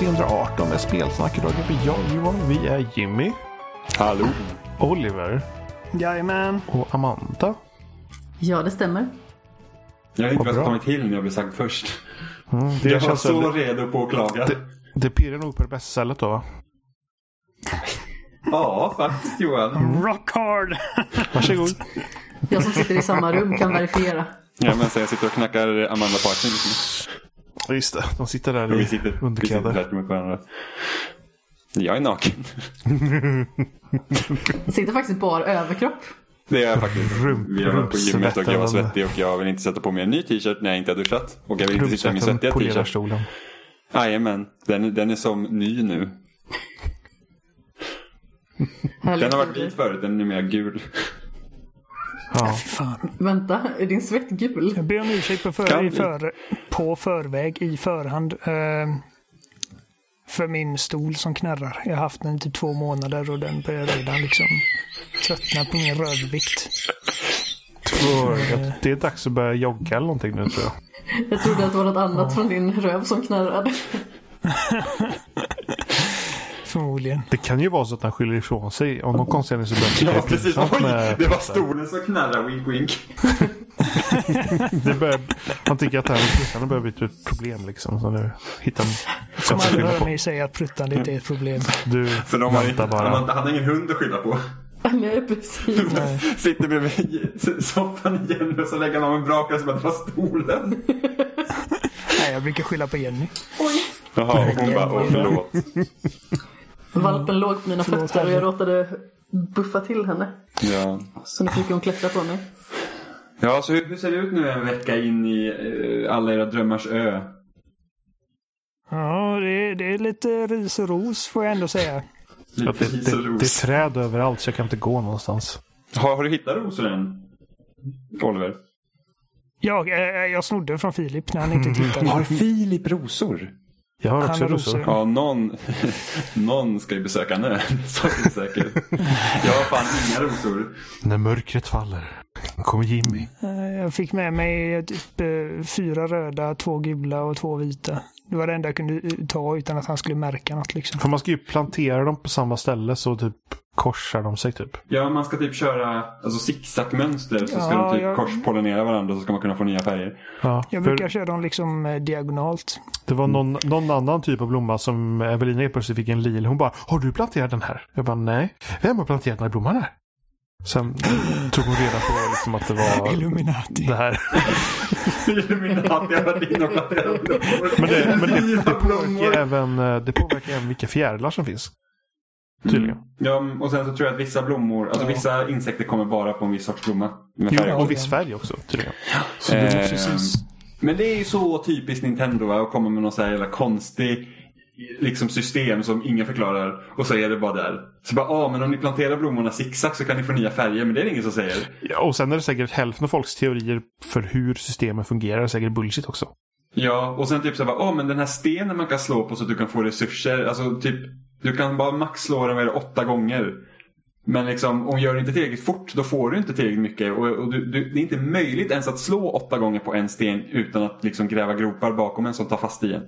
Spelsnack avsnitt 318 med spelsnack. Idag är vi jag Johan, vi är Jimmy, Hallå? Oliver Jajamän. och Amanda. Ja, det stämmer. Jag vet inte Vad bra. kommit till när jag blev sagd först. Mm, det jag var så väl- redo på att klaga. Det, det pirrar nog på det bästa stället då va? Ja, faktiskt Johan. Rock hard. Varsågod. Jag som sitter i samma rum kan verifiera. Ja, men så jag sitter och knackar Amanda på axeln just Ja, Just det, de sitter där. Vi i sitter, underkläder. Jag är naken. Jag sitter faktiskt i bar överkropp. Det är jag faktiskt. Rump- Vi har varit på gymmet och jag var svettig och jag vill inte sätta på mig en ny t-shirt när jag inte har duschat. Och jag vill inte sitta i min svettiga t-shirt. Jajamän, den, den är som ny nu. Den har varit vit förut, den är numera gul. Ja. Fan. Vänta, är din svett gul? Jag ber om ursäkt på, för, i för, på förväg i förhand. eh, för min stol som knarrar. Jag har haft den i typ två månader och den börjar redan liksom tröttna på min. Två, jag- det är dags att börja jogga eller någonting nu tror jag. Jag trodde att det var något annat från din röv som knarrade. Förmodligen. Det kan ju vara så att han skyller ifrån sig. Om någon konstig anledning så börjar Ja, precis. Oj, med- det var stolen som knarrade, wink wink. Det börjar, man tycker att det här med börjar bli ett problem liksom. Så nu hittar man... Kommer aldrig höra mig säga att pruttande inte är ett problem. Du För de har inte, bara. han, han har ingen hund att skylla på. Nej, precis. Sitter bredvid soffan igen och så lägger han av en brakare som att det var stolen. Nej, jag brukar skylla på Jenny. Jaha, och hon bara, åh förlåt. Valpen låg på mina Förlåt, fötter och jag råkade buffa till henne. Ja. Så nu fick hon klättra på mig. ja, så hur, ser det ut nu en vecka in i eh, alla era drömmars ö? Ja, det, det är lite ris och ros får jag ändå säga. Ja, Lite det, det, det är träd överallt så jag kan inte gå någonstans. Har, har du hittat rosor än? Oliver? Jag, eh, jag snodde från Filip när han inte tittade. Har Filip rosor? Jag har också rosor. Ja, någon, någon ska ju besöka en ö. Så är det säkert. Jag har fan inga rosor. När mörkret faller kommer Jimmy. Eh, Jag fick med mig typ eh, fyra röda, två gula och två vita. Det var det enda jag kunde eh, ta utan att han skulle märka något liksom. För man ska ju plantera dem på samma ställe så typ korsar de sig typ. Ja, man ska typ köra alltså zigzagmönster så ska Ja, de typ jag- korspollinera varandra så ska man kunna få nya färger. Ja, Jag för brukar köra dem liksom eh, diagonalt. det var någon, någon annan typ av blomma som Evelina helt plötsligt fick en lil. Hon bara, har du planterat den här? Jag bara, nej. Vem har planterat den här blomman här? Sen tog hon reda på liksom att det var Illuminati. det här. Illuminati har varit inne och planterat blommor. Men det, men det, det, påverkar, blommor. även, eh, det påverkar även vilka fjärilar som finns. Tydligen. Ja, och sen så tror jag att vissa blommor, alltså vissa insekter kommer bara på en viss sorts blomma. Med Jo, färger. och viss färg också tydligen. Så det Eh. Men det är ju så typiskt Nintendo va? att komma med någon så här jävla konstig liksom system som ingen förklarar och så är det bara där. Så bara, ah, men om ni planterar blommorna zigzag så kan ni få nya färger, men det är det ingen som säger. Ja, och sen är det säkert hälften av folks teorier för hur systemen fungerar är säkert bullshit också. Ja, och sen typ så bara, ah, men den här stenen man kan slå på så att du kan få resurser, alltså typ, du kan bara max slå den det, åtta gånger. Men liksom, om du gör det inte tillräckligt fort, då får du inte tillräckligt mycket. Och, och du, du, det är inte möjligt ens att slå åtta gånger på en sten utan att liksom gräva gropar bakom en som tar fast i en.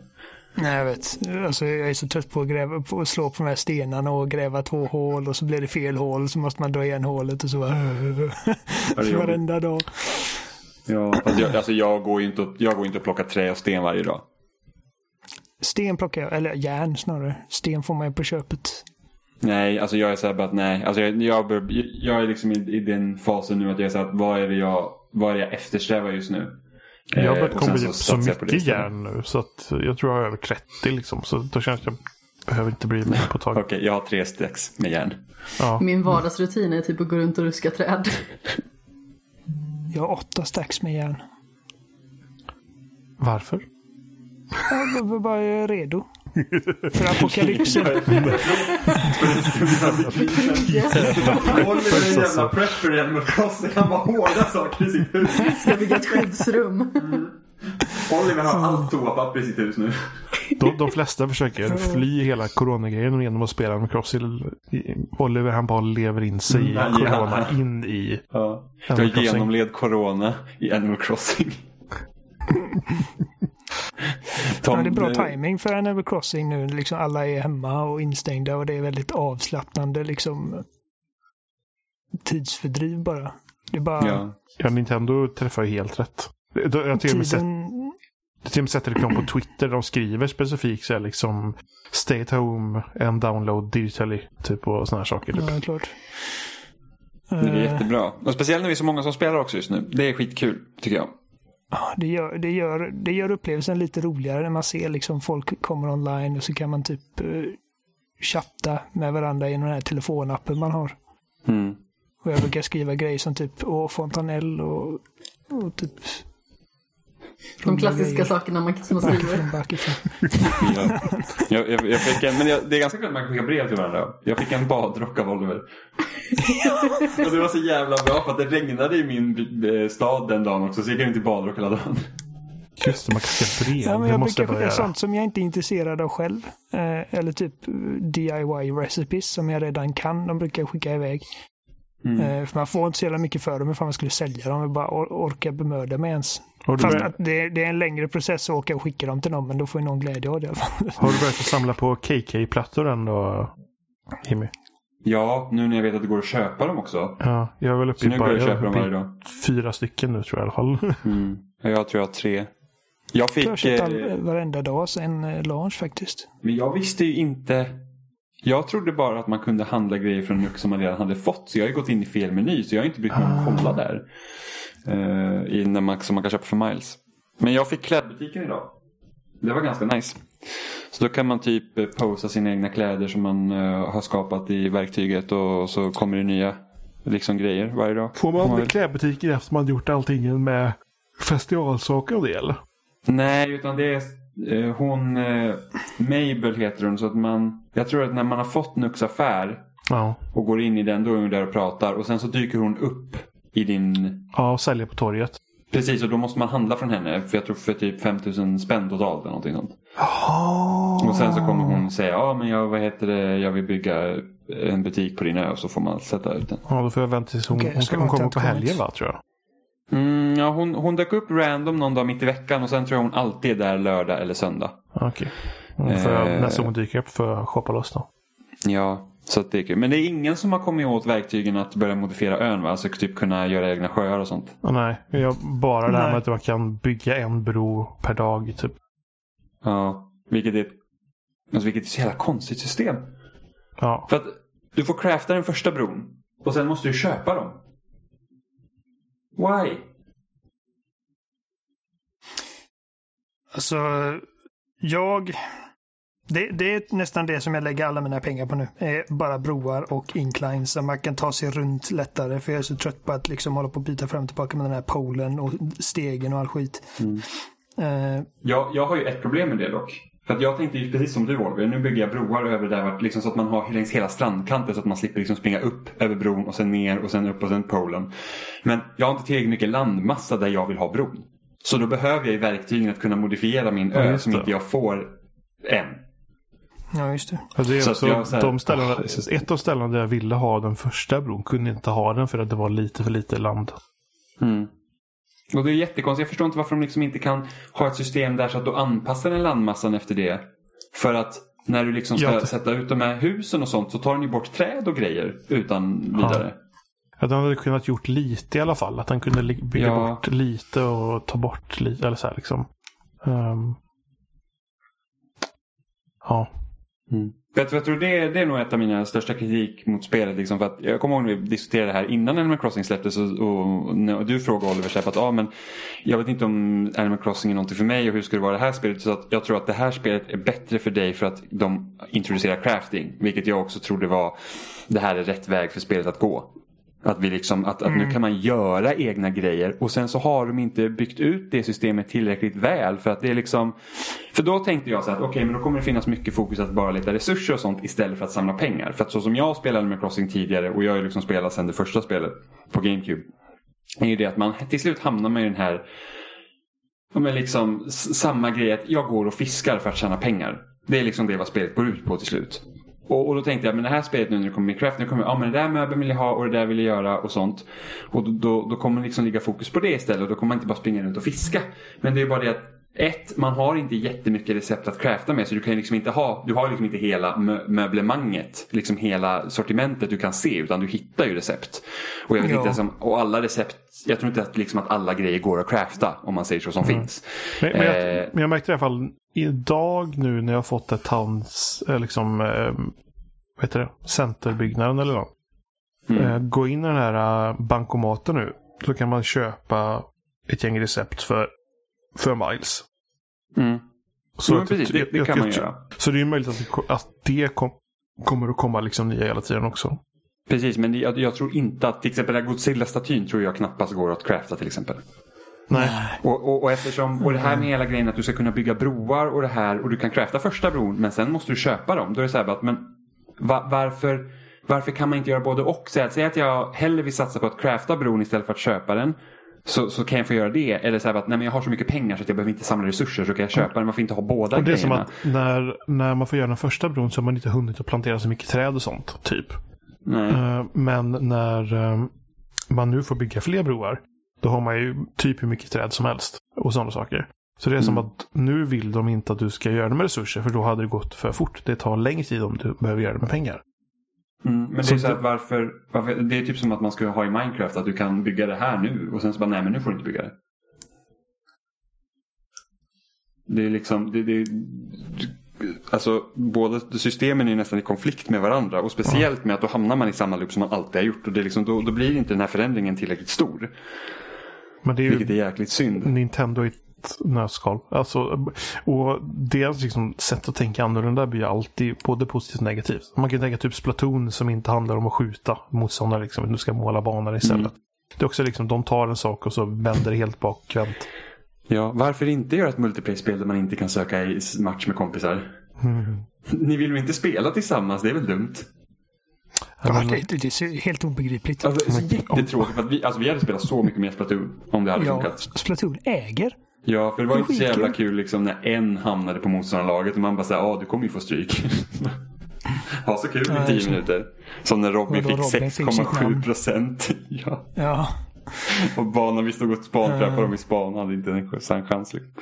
Nej, jag vet. Alltså, jag är så trött på att, gräva, på att slå på de här stenarna och gräva två hål och så blir det fel hål så måste man dra igen hålet och så bara... är Varenda dag. Ja, fast jag, alltså jag går ju inte, och- jag går inte och plockar trä och sten varje dag. Sten plockar jag, eller järn snarare. Sten får man ju på köpet. Nej, alltså jag är så här bara att nej. Alltså jag, jag, bör, jag är liksom i, i den fasen nu att jag är så här att vad är det jag, vad är det jag eftersträvar just nu? Jag har Eh, börjat komma upp så mycket järn nu så att jag tror jag har över 30 liksom. Så då känns det att jag behöver inte bry mig på ett tag. Okej, jag har tre stacks med järn. Ja. Min vardagsrutin är typ att gå runt och ruska träd. Jag har åtta stacks med järn. Varför? Jag var bara redo. För apokalypsen. Oliver är en jävla prepper i Animal Crossing. Han har hårda saker i sitt hus. Ska bygga ett skyddsrum. Oliver har allt toapapper i sitt hus nu. De, de flesta försöker fly hela coronagrejen genom att spela med Crosshill. Oliver han bara lever in sig i Mm, corona ja. in i Ja. Jag genomled corona i Animal Crossing. Tom, Ja, det är bra eh, timing för Animal Crossing nu. Liksom alla är hemma och instängda och det är väldigt avslappnande liksom tidsfördriv bara. Det är bara Ja. Ja, Nintendo träffar ju helt rätt. Jag till och med sett, till och med sett reklam på Twitter. De skriver specifikt så här liksom Stay at home and download digitally. Typ och sådana här saker. Typ. Ja, klart. Det är Eh, jättebra. Och speciellt när vi är så många som spelar också just nu. Det är skitkul, tycker jag. Ja, det, gör, det, gör, det gör upplevelsen lite roligare när man ser liksom folk kommer online och så kan man typ eh, chatta med varandra genom den här telefonappen man har. Mm. Och jag brukar skriva grejer som typ Åh, fontanell och, och typ... De klassiska sakerna man, som man skriver. Ja. Jag, jag, jag fick en, men jag, det är ganska kul att man kan skicka brev till varandra. Jag fick en badrock av Oliver. och det var så jävla bra för att det regnade i min eh, stad den dagen också. Så jag gick runt i badrock hela dagen. Just det, man kan skicka brev. Ja, men jag brukar skicka sånt som jag inte är intresserad av själv. Eh, eller typ eh, DIY recipes som jag redan kan. De brukar jag skicka iväg. Mm. Eh, för man får inte så jävla mycket för dem ifall man skulle sälja dem. Jag bara or orkar bemöda mig ens. Fast börjat, att det, det är en längre process att åka och skicka dem till någon, men då får ju någon glädje av det har du börjat samla på KK-plattor än då, Jimmy? Ja, nu när jag vet att det går att köpa dem också. Ja, jag är väl uppe i bara jag dem varje dag. fyra stycken nu tror jag i alla fall. Mm. Ja, Jag tror jag har tre. Jag fick... Jag har köpt eh, all, varenda dag sen eh, launch faktiskt. Men jag visste ju inte. Jag trodde bara att man kunde handla grejer från Nuuk som man redan hade fått. Så jag har ju gått in i fel meny. Så jag har inte brytt mig om att kolla där. Uh, i, när man, som man kan köpa för Miles. Men jag fick klädbutiken idag. Det var ganska nice. Så då kan man typ eh, posa sina egna kläder som man eh, har skapat i verktyget. Och så kommer det nya liksom, grejer varje dag. Får man man vill. klädbutiken efter man gjort allting med festivalsaker och det eller? Nej, utan det är eh, hon, eh, Mabel heter hon. Så att man, jag tror att när man har fått Nux affär Ja. och går in i den, då är hon där och pratar. Och sen så dyker hon upp i din... Ja, och sälja på torget. Precis, och då måste man handla från henne. För jag tror för typ 5000 spänn totalt eller någonting sånt. Och sen så kommer hon säga, ja men jag, vad heter det, jag vill bygga en butik på din ö. Och så får man sätta ut den. Ja, då får jag vänta tills hon, Okej, hon, hon kommer på helgen va, tror jag. Mm, ja, hon, hon dök upp random någon dag mitt i veckan. Och sen tror jag hon alltid är där lördag eller söndag. Okej. Då får jag, Eh. nästa gång dyker upp får jag shoppa loss då. Ja, så att det är kul. Men det är ingen som har kommit åt verktygen att börja modifiera ön va? Alltså typ kunna göra egna sjöar och sånt. Nej, jag, bara det här med att man kan bygga en bro per dag. Typ. Ja, vilket är, alltså vilket är ett så jävla konstigt system. Ja. För att du får crafta den första bron och sen måste du köpa dem. Why? Alltså, jag... Det, det är nästan det som jag lägger alla mina pengar på nu. Är bara broar och inclines så man kan ta sig runt lättare. För jag är så trött på att liksom hålla på och byta fram och tillbaka med den här polen och stegen och all skit. Eh, Jag, jag har ju ett problem med det dock. För att jag tänkte ju precis som du Oliver, nu bygger jag broar över där vart, liksom så att man har längs hela strandkanten så att man slipper liksom springa upp över bron och sen ner och sen upp och sen polen. Men jag har inte tillräckligt mycket landmassa där jag vill ha bron. Så då behöver jag i verktygen att kunna modifiera min Ja, ö som det. inte jag får än. ja, just det. Det är Så också, jag så här- de ställena, det så- ett av ställena där jag ville ha den första bron kunde inte ha den för att det var lite för lite land. Mm. Och det är jättekonstigt. Jag förstår inte varför de liksom inte kan ha ett system där så att du anpassar den landmassan efter det. För att när du liksom ska Ja, sätta ut de här husen och sånt så tar den ju bort träd och grejer utan vidare. Att den hade kunnat gjort lite i alla fall. Att den kunde bygga Ja. bort lite och ta bort lite. Eller så här liksom. Ehm. ja. Jag tror, jag tror det är, det är nog ett av mina största kritik mot spelet. Liksom, för att jag kommer ihåg när vi diskuterade det här innan Animal Crossing släpptes och, och, och du frågade Oliver så att ah, men jag vet inte om Animal Crossing är någonting för mig och hur ska det vara det här spelet. Så att jag tror att det här spelet är bättre för dig för att de introducerar crafting. Vilket jag också trodde var det här är rätt väg för spelet att gå. Att, vi liksom, att, att nu kan man göra egna grejer och sen så har de inte byggt ut det systemet tillräckligt väl. För att det är liksom För då tänkte jag så att okej men då kommer det finnas mycket fokus att bara leta resurser och sånt istället för att samla pengar. För att så som jag spelade med Crossing tidigare och jag har ju liksom spelat sedan det första spelet på GameCube. Är ju det att man till slut hamnar med den här men liksom samma grej att jag går och fiskar för att tjäna pengar. Det är liksom det vad spelet går ut på till slut. Och, och då tänkte jag, men det här spelet nu när det kommer med Craft, nu kommer jag, ja men det där möbeln vill jag ha och det där vill jag göra och sånt. Och då, då, då kommer liksom ligga fokus på det istället och då kommer man inte bara springa runt och fiska. Men det är bara det att ett, man har inte jättemycket recept att crafta med så du kan liksom inte ha, du har liksom inte hela mö möblemanget, liksom hela sortimentet du kan se utan du hittar ju recept. Och jag vet Ja. inte, som, och alla recept, jag tror inte att, liksom att alla grejer går att crafta om man säger så som finns. Men, men, Eh. jag, men jag märkte i alla fall idag nu när jag fått ett towns, eh, liksom, eh, vad heter det, centerbyggnaden eller vad. Mm. Eh, gå in i den här eh, bankomaten nu. Så kan man köpa ett gäng recept för, för miles. Mm. Så Jo, precis, det, det kan man göra. Så det är ju möjligt att att det kom, kommer att komma liksom nya hela tiden också. Precis, men jag, jag tror inte att till exempel den här Godzilla-statyn tror jag knappast går att crafta till exempel. Nej. Och, och, och eftersom, och det här med hela grejen att du ska kunna bygga broar och det här och du kan crafta första bron men sen måste du köpa dem. Då är det så här att men va, varför, varför kan man inte göra både och? Säg att jag hellre vill satsa på att crafta bron istället för att köpa den. Så, så kan jag få göra det. Eller så här att nej, men jag har så mycket pengar så att jag behöver inte samla resurser så kan jag köpa den. Man får inte ha båda Och det är som grejerna. att när, när man får göra den första bron så har man inte hunnit att plantera så mycket träd och sånt. Typ. Nej. Eh, Men när eh, man nu får bygga fler broar. Då har man ju typ hur mycket träd som helst. Och sådana saker. Så det är som Mm. att nu vill de inte att du ska göra det med resurser. För då hade det gått för fort. Det tar längre tid om du behöver göra det med pengar. Mm, men det Så är så det- att varför, varför, det är typ som att man ska ha i Minecraft att du kan bygga det här nu och sen så bara nej men nu får du inte bygga det. Det är liksom, det, det, alltså båda systemen är nästan i konflikt med varandra och speciellt med att då hamnar man i samma loop som man alltid har gjort och det är liksom, då, då blir inte den här förändringen tillräckligt stor. Men det är Vilket ju är jäkligt synd. Nintendo ett nötskal. Alltså, och deras liksom, sätt att tänka annorlunda blir alltid både positivt och negativt. Man kan tänka typ Splatoon som inte handlar om att skjuta motståndare. Liksom, du ska måla banor istället. Mm. Det är också liksom, de tar en sak och så vänder det helt bakvänt. Ja, varför inte göra ett multiplayer-spel där man inte kan söka i match med kompisar? Mm. Ni vill väl inte spela tillsammans? Det är väl dumt? Ja, det, det är helt obegripligt. Alltså, så jättetråkigt för att vi, alltså, vi hade spelat så mycket mer Splatoon om det hade Ja, funkat. Splatoon äger. Ja, för det var Det inte så jävla kul liksom när en hamnade på motståndarlaget och man bara säger ja du kommer ju få stryk. ha så kul i tio minuter. Som när Robin fick Robin fick sitt 6,7 namn? procent. ja. Ja. Och banan vi stod och spantrappade dem i span hade inte en chans. Liksom.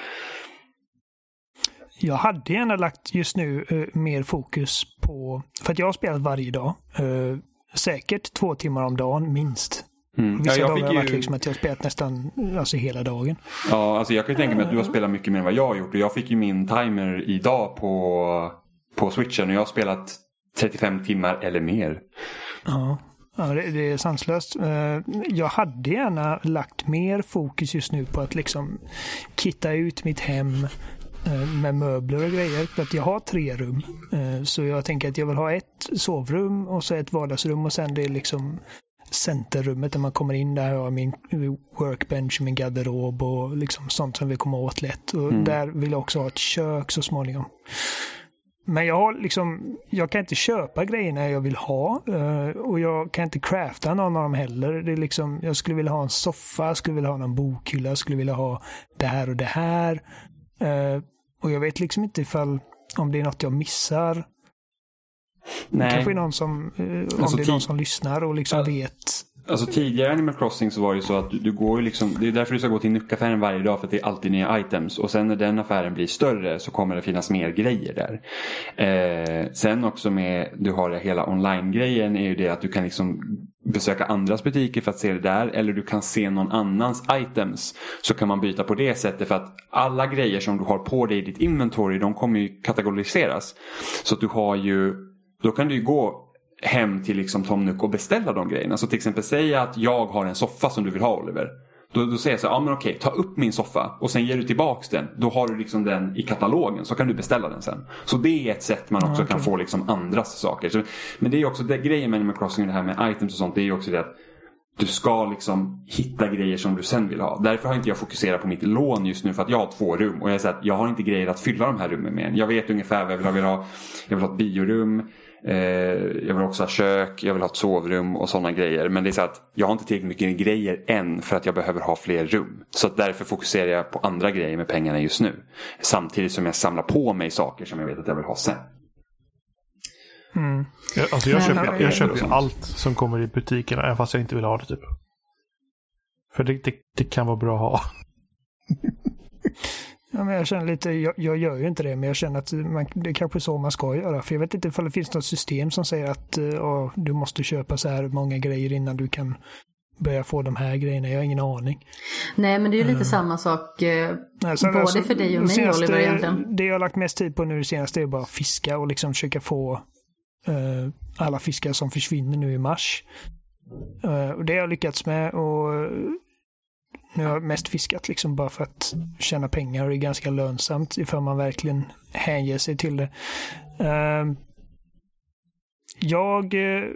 Jag hade gärna lagt just nu eh, mer fokus på, för att jag har spelat varje dag. eh, säkert två timmar om dagen minst. Mm. Ja, Vissa jag dagar fick har varit ju, liksom att jag har spelat nästan alltså hela dagen. ja, alltså jag kan ju tänka mig att du har spelat mycket mer än vad jag har gjort. Och jag fick ju min timer idag på, på switchen och jag har spelat 35 timmar eller mer. Ja, ja det, det är sanslöst. Eh, Jag hade gärna lagt mer fokus just nu på att liksom kitta ut mitt hem eh, med möbler och grejer. För att jag har tre rum. Eh, Så jag tänker att jag vill ha ett sovrum och så ett vardagsrum och sen det är liksom centerrummet där man kommer in. Där har jag min workbench, min garderob och liksom sånt som vi kommer åt lätt. Och Mm. där vill jag också ha ett kök så småningom. Men jag liksom, jag kan inte köpa grejerna jag vill ha eh, och jag kan inte crafta någon av dem heller. Det är liksom, jag skulle vilja ha en soffa, jag skulle vilja ha någon bokhylla, jag skulle vilja ha det här och det här. Eh, Och jag vet liksom inte ifall om det är något jag missar. Det Nej. kanske är någon som, eh, om Alltså, det är någon som lyssnar och liksom vet. Alltså tidigare Animal Crossing så var det ju så att du, du går ju liksom, det är därför du ska gå till nyckaffären varje dag för att det är alltid nya items. Och sen när den affären blir större så kommer det finnas mer grejer där. Eh, sen också med, du har det hela online-grejen är ju det att du kan liksom besöka andras butiker för att se det där. Eller du kan se någon annans items. Så kan man byta på det sättet för att alla grejer som du har på dig i ditt inventory de kommer ju kategoriseras. Så att du har ju, då kan du ju gå hem till liksom Tom Nook och beställa de grejerna. Så till exempel säga att jag har en soffa som du vill ha Oliver. Då, då säger jag så här, ja men okej, ta upp min soffa och sen ger du tillbaks den. Då har du liksom den i katalogen så kan du beställa den sen. Så det är ett sätt man också Ja, kan okej. få liksom andras saker. Så, men det är också det, grejen med Animal Crossing, det här med items och sånt, det är ju också det att du ska liksom hitta grejer som du sen vill ha. Därför har inte jag fokuserat på mitt lån just nu för att jag har två rum. Och jag säger att jag har inte grejer att fylla de här rummen med. Jag vet ungefär vad jag vill ha. Jag vill ha, jag vill ha ett biorum. Eh, jag vill också ha kök, jag vill ha ett sovrum och sådana grejer. Men det är så att jag har inte tillräckligt mycket grejer än för att jag behöver ha fler rum. Så att därför fokuserar jag på andra grejer med pengarna just nu. Samtidigt som jag samlar på mig saker som jag vet att jag vill ha sen. Mm. Jag, alltså jag köper, jag köper ju sånt. allt som kommer i butikerna, även fast jag inte vill ha det typ. För det, det, det kan vara bra att ha. Ja, men jag känner lite, jag, jag gör ju inte det, men jag känner att man, det är kanske så man ska göra. För jag vet inte ifall det finns något system som säger att uh, du måste köpa så här många grejer innan du kan börja få de här grejerna. Jag har ingen aning. Nej, men det är ju lite mm. samma sak eh, Nej, både alltså, för dig och mig senaste, Oliver egentligen. Det jag har lagt mest tid på nu det senaste är bara att fiska och liksom försöka få uh, alla fiskar som försvinner nu i mars. Uh, och det har jag lyckats med och nu har jag mest fiskat liksom bara för att tjäna pengar och det är ganska lönsamt ifall man verkligen hänger sig till det. Uh, jag uh,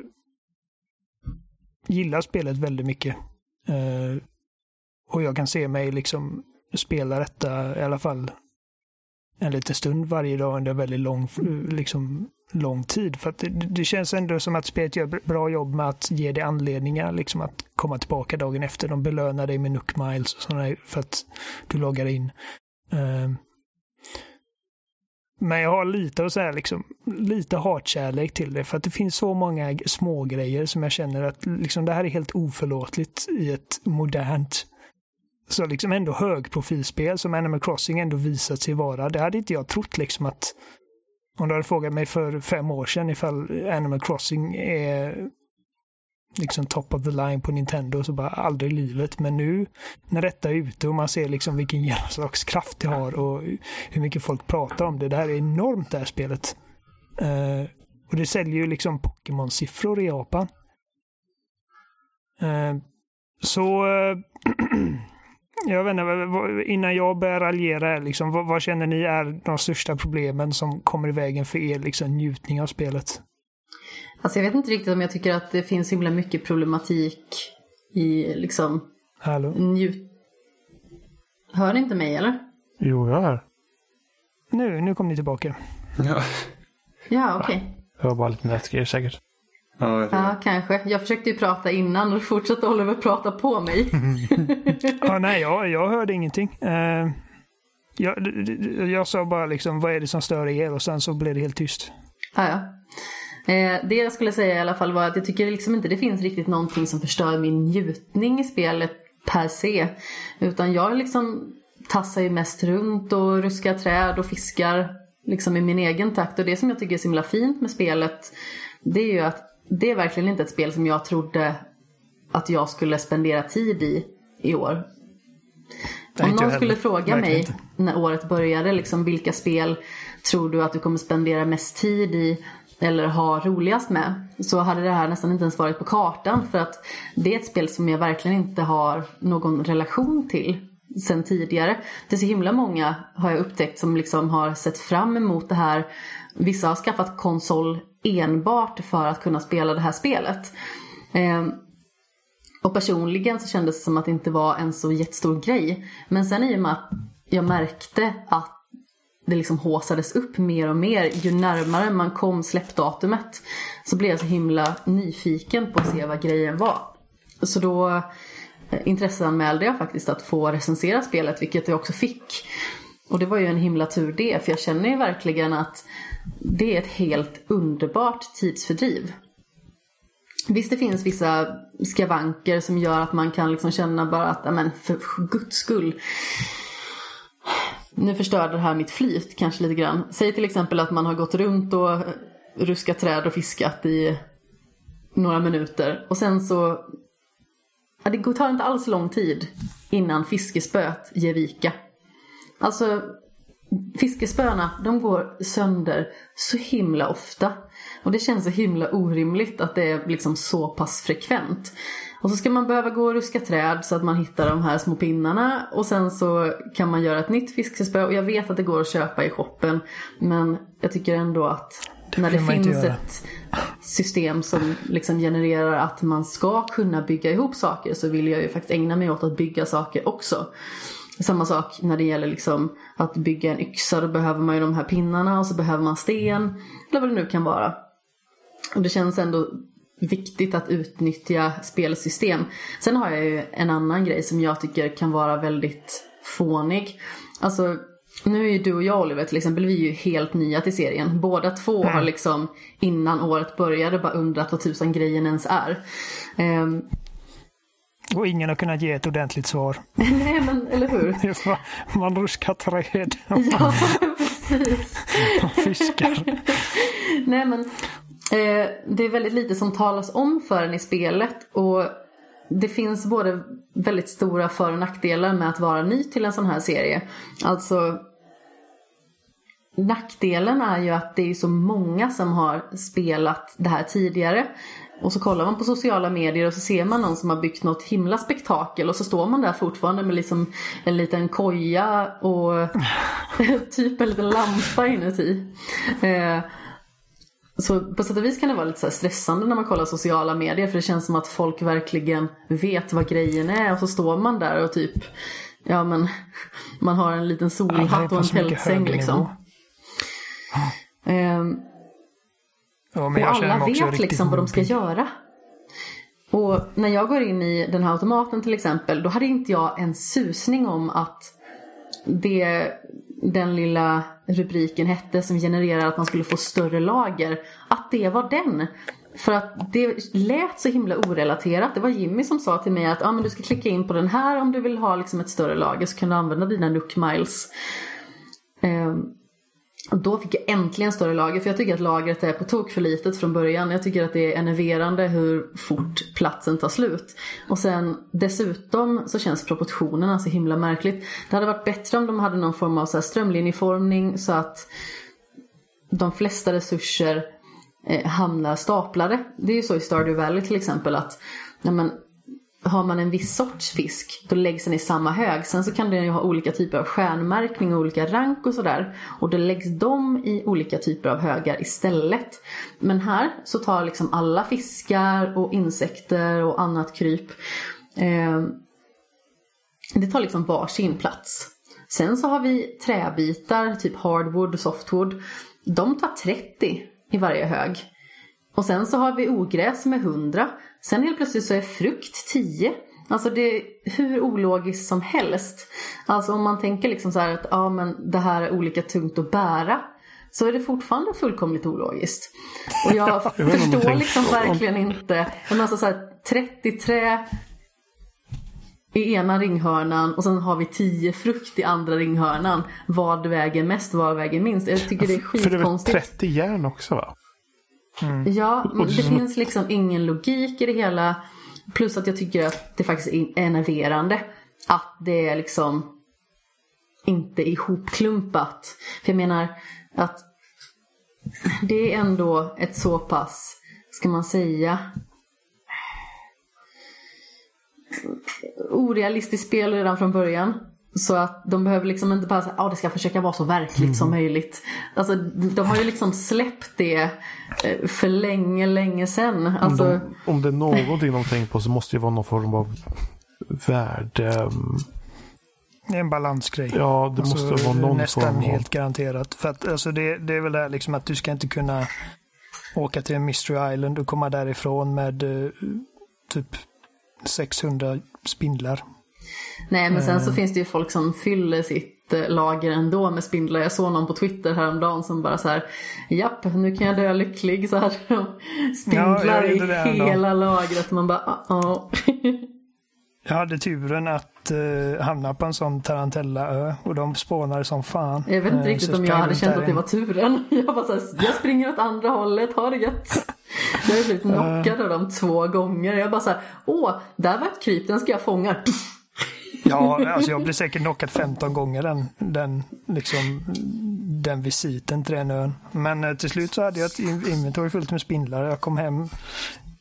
gillar spelet väldigt mycket. Uh, och jag kan se mig liksom spela detta i alla fall en liten stund varje dag under väldigt lång, liksom, lång tid. För det, det, känns ändå som att spelet gör bra jobb med att ge dig anledningar liksom att komma tillbaka dagen efter. De belönar dig med Nook Miles och sådana för att du loggar in. Uh, men jag har lite att säga liksom, lite hatkärlek till det för att det finns så många små grejer som jag känner att liksom, det här är helt oförlåtligt i ett modernt så liksom ändå högprofilspel som Animal Crossing ändå visat sig vara. Det hade inte jag trott liksom att om du hade frågat mig för fem år sedan ifall Animal Crossing är liksom top of the line på Nintendo så bara aldrig i livet. Men nu när detta är ute och man ser liksom vilken genomslagskraft det har och hur mycket folk pratar om det. Det här är enormt det här spelet. Uh, och det säljer ju liksom Pokémon-siffror i Japan. Uh, så uh, Jag vet inte, innan jag börjar raljera, liksom, vad, vad, känner ni är de största problemen som kommer i vägen för er liksom, njutning av spelet? Alltså jag vet inte riktigt om jag tycker att det finns himla mycket problematik i liksom Hallå? njut... Hör ni inte mig eller? Jo, jag hör. Nu, nu kom ni tillbaka. Ja, ja okej. Okay. Det var bara lite nätgrejer säkert. Ja, ja, kanske. Jag försökte ju prata innan och fortsatte Oliver prata på mig. ja, nej, jag, jag hörde ingenting. Uh, jag, jag sa bara liksom, vad är det som stör er? Och sen så blev det helt tyst. Ja, ja. Eh, det jag skulle säga i alla fall var att jag tycker liksom inte det finns riktigt någonting som förstör min njutning i spelet per se. Utan jag liksom tassar ju mest runt och ruskar träd och fiskar liksom i min egen takt. Och det som jag tycker är så himla fint med spelet det är ju att det är verkligen inte ett spel som jag trodde att jag skulle spendera tid i i år. Om någon skulle fråga mig inte. när året började, liksom, vilka spel tror du att du kommer spendera mest tid i eller ha roligast med så hade det här nästan inte ens varit på kartan för att det är ett spel som jag verkligen inte har någon relation till sen tidigare. Det är så himla många har jag upptäckt som liksom har sett fram emot det här. Vissa har skaffat konsol enbart för att kunna spela det här spelet. Eh, och personligen så kändes det som att det inte var en så jättestor grej. Men sen i och med att jag märkte att det liksom håsades upp mer och mer ju närmare man kom släppdatumet så blev jag så himla nyfiken på att se vad grejen var. Så då eh, intresseanmälde jag faktiskt att få recensera spelet vilket jag också fick. Och det var ju en himla tur det för jag känner ju verkligen att det är ett helt underbart tidsfördriv. Visst det finns vissa skavanker som gör att man kan liksom känna bara att, men för guds skull. Nu förstörde det här mitt flyt kanske lite grann. Säg till exempel att man har gått runt och ruskat träd och fiskat i några minuter och sen så ja, det tar inte alls lång tid innan fiskespöet ger vika. Alltså fiskespöna, de går sönder så himla ofta. Och det känns så himla orimligt att det är liksom så pass frekvent. Och så ska man behöva gå och ruska träd så att man hittar de här små pinnarna. Och sen så kan man göra ett nytt fiskespö. Och jag vet att det går att köpa i shoppen. Men jag tycker ändå att det när det finns ett system som liksom genererar att man ska kunna bygga ihop saker så vill jag ju faktiskt ägna mig åt att bygga saker också. Samma sak när det gäller liksom att bygga en yxa. Då behöver man ju de här pinnarna och så behöver man sten. Eller vad det nu kan vara. Och det känns ändå viktigt att utnyttja spelsystem. Sen har jag ju en annan grej som jag tycker kan vara väldigt fånig. Alltså nu är ju du och jag Oliver till exempel, vi är ju helt nya till serien. Båda två mm. har liksom innan året började bara undrat vad tusan grejen ens är. Um, Och ingen har kunnat ge ett ordentligt svar. Nej, men eller hur? Man ruskar träd. Ja, precis. Man fiskar. Nej, men eh, det är väldigt lite som talas om för en i spelet. Och det finns både väldigt stora för och nackdelar med att vara ny till en sån här serie. Alltså Nackdelen är ju att det är så många som har spelat det här tidigare. Och så kollar man på sociala medier och så ser man någon som har byggt något himla spektakel och så står man där fortfarande med liksom en liten koja och typ en liten lampa inuti. Eh, så på sätt och vis kan det vara lite så stressande när man kollar sociala medier för det känns som att folk verkligen vet vad grejen är och så står man där och typ Ja men man har en liten solhatt och en tältsäng liksom. Um, ja, och alla vet liksom vad de ska göra. Och när jag går in i den här automaten till exempel, då hade inte jag en susning om att det den lilla rubriken hette som genererar att man skulle få större lager, att det var den. För att det lät så himla orelaterat. Det var Jimmy som sa till mig att ah, men du ska klicka in på den här om du vill ha liksom ett större lager så kan du använda dina Nook Miles. Um, då fick jag äntligen större lager för jag tycker att lagret är på tok för litet från början. Jag tycker att det är enerverande hur fort platsen tar slut. Och sen dessutom så känns proportionerna så himla märkligt. Det hade varit bättre om de hade någon form av så här strömlinjeformning så att de flesta resurser eh, hamnar staplade. Det är ju så i Stardew Valley till exempel att när men, har man en viss sorts fisk, då läggs den i samma hög. Sen så kan den ju ha olika typer av stjärnmärkning och olika rank och sådär. Och då läggs de i olika typer av högar istället. Men här så tar liksom alla fiskar och insekter och annat kryp. Eh, det tar liksom varsin plats. Sen så har vi träbitar, typ hardwood och softwood. De tar 30 i varje hög. Och sen så har vi ogräs med 100. Sen helt plötsligt så är frukt 10. Alltså det är hur ologiskt som helst. Alltså om man tänker liksom så att ja, men det här är olika tungt att bära. Så är det fortfarande fullkomligt ologiskt. Och jag förstår liksom verkligen inte. Men alltså så här, 30 trä i ena ringhörnan och sen har vi 10 frukt i andra ringhörnan. Vad väger mest, vad väger minst? Jag tycker det är skitkonstigt. För det är väl 30 järn också va? Mm. Ja, men det finns liksom ingen logik i det hela. Plus att jag tycker att det faktiskt är enerverande. Att det är liksom inte ihopklumpat. För jag menar att det är ändå ett så pass, ska man säga, orealistiskt spel redan från början. Så att de behöver liksom inte bara säga att ah, det ska försöka vara så verkligt mm. som möjligt. Alltså de har ju liksom släppt det eh, för länge, länge sedan. Alltså... De, om det är någonting de tänkt på så måste det vara någon form av värde. Mm. Det är en balansgrej. Ja, det alltså, måste vara någon nästan form av... helt garanterat. För att alltså, det, det är väl det här liksom att du ska inte kunna åka till en Mystery Island och komma därifrån med uh, typ 600 spindlar Nej men sen så mm. finns det ju folk som fyller sitt eh, lager ändå med spindlar. Jag såg någon på Twitter häromdagen som bara så här Japp, nu kan jag dö lycklig så här. Spindlar ja, i hela ändå. lagret. Man bara uh -oh. Jag hade turen att uh, hamna på en sån Tarantellaö och de spånade som fan. Jag vet inte uh, riktigt om jag hade känt att det var turen. Jag bara såhär, jag springer åt andra hållet, ha det gött. Jag har blivit knockad av dem två gånger. Jag bara såhär, åh, där var ett kryp, den ska jag fånga. Ja, alltså jag blev säkert knockad 15 gånger den, den, liksom, den visiten till den ön. Men eh, till slut så hade jag ett inventory fullt med spindlar. Jag kom hem,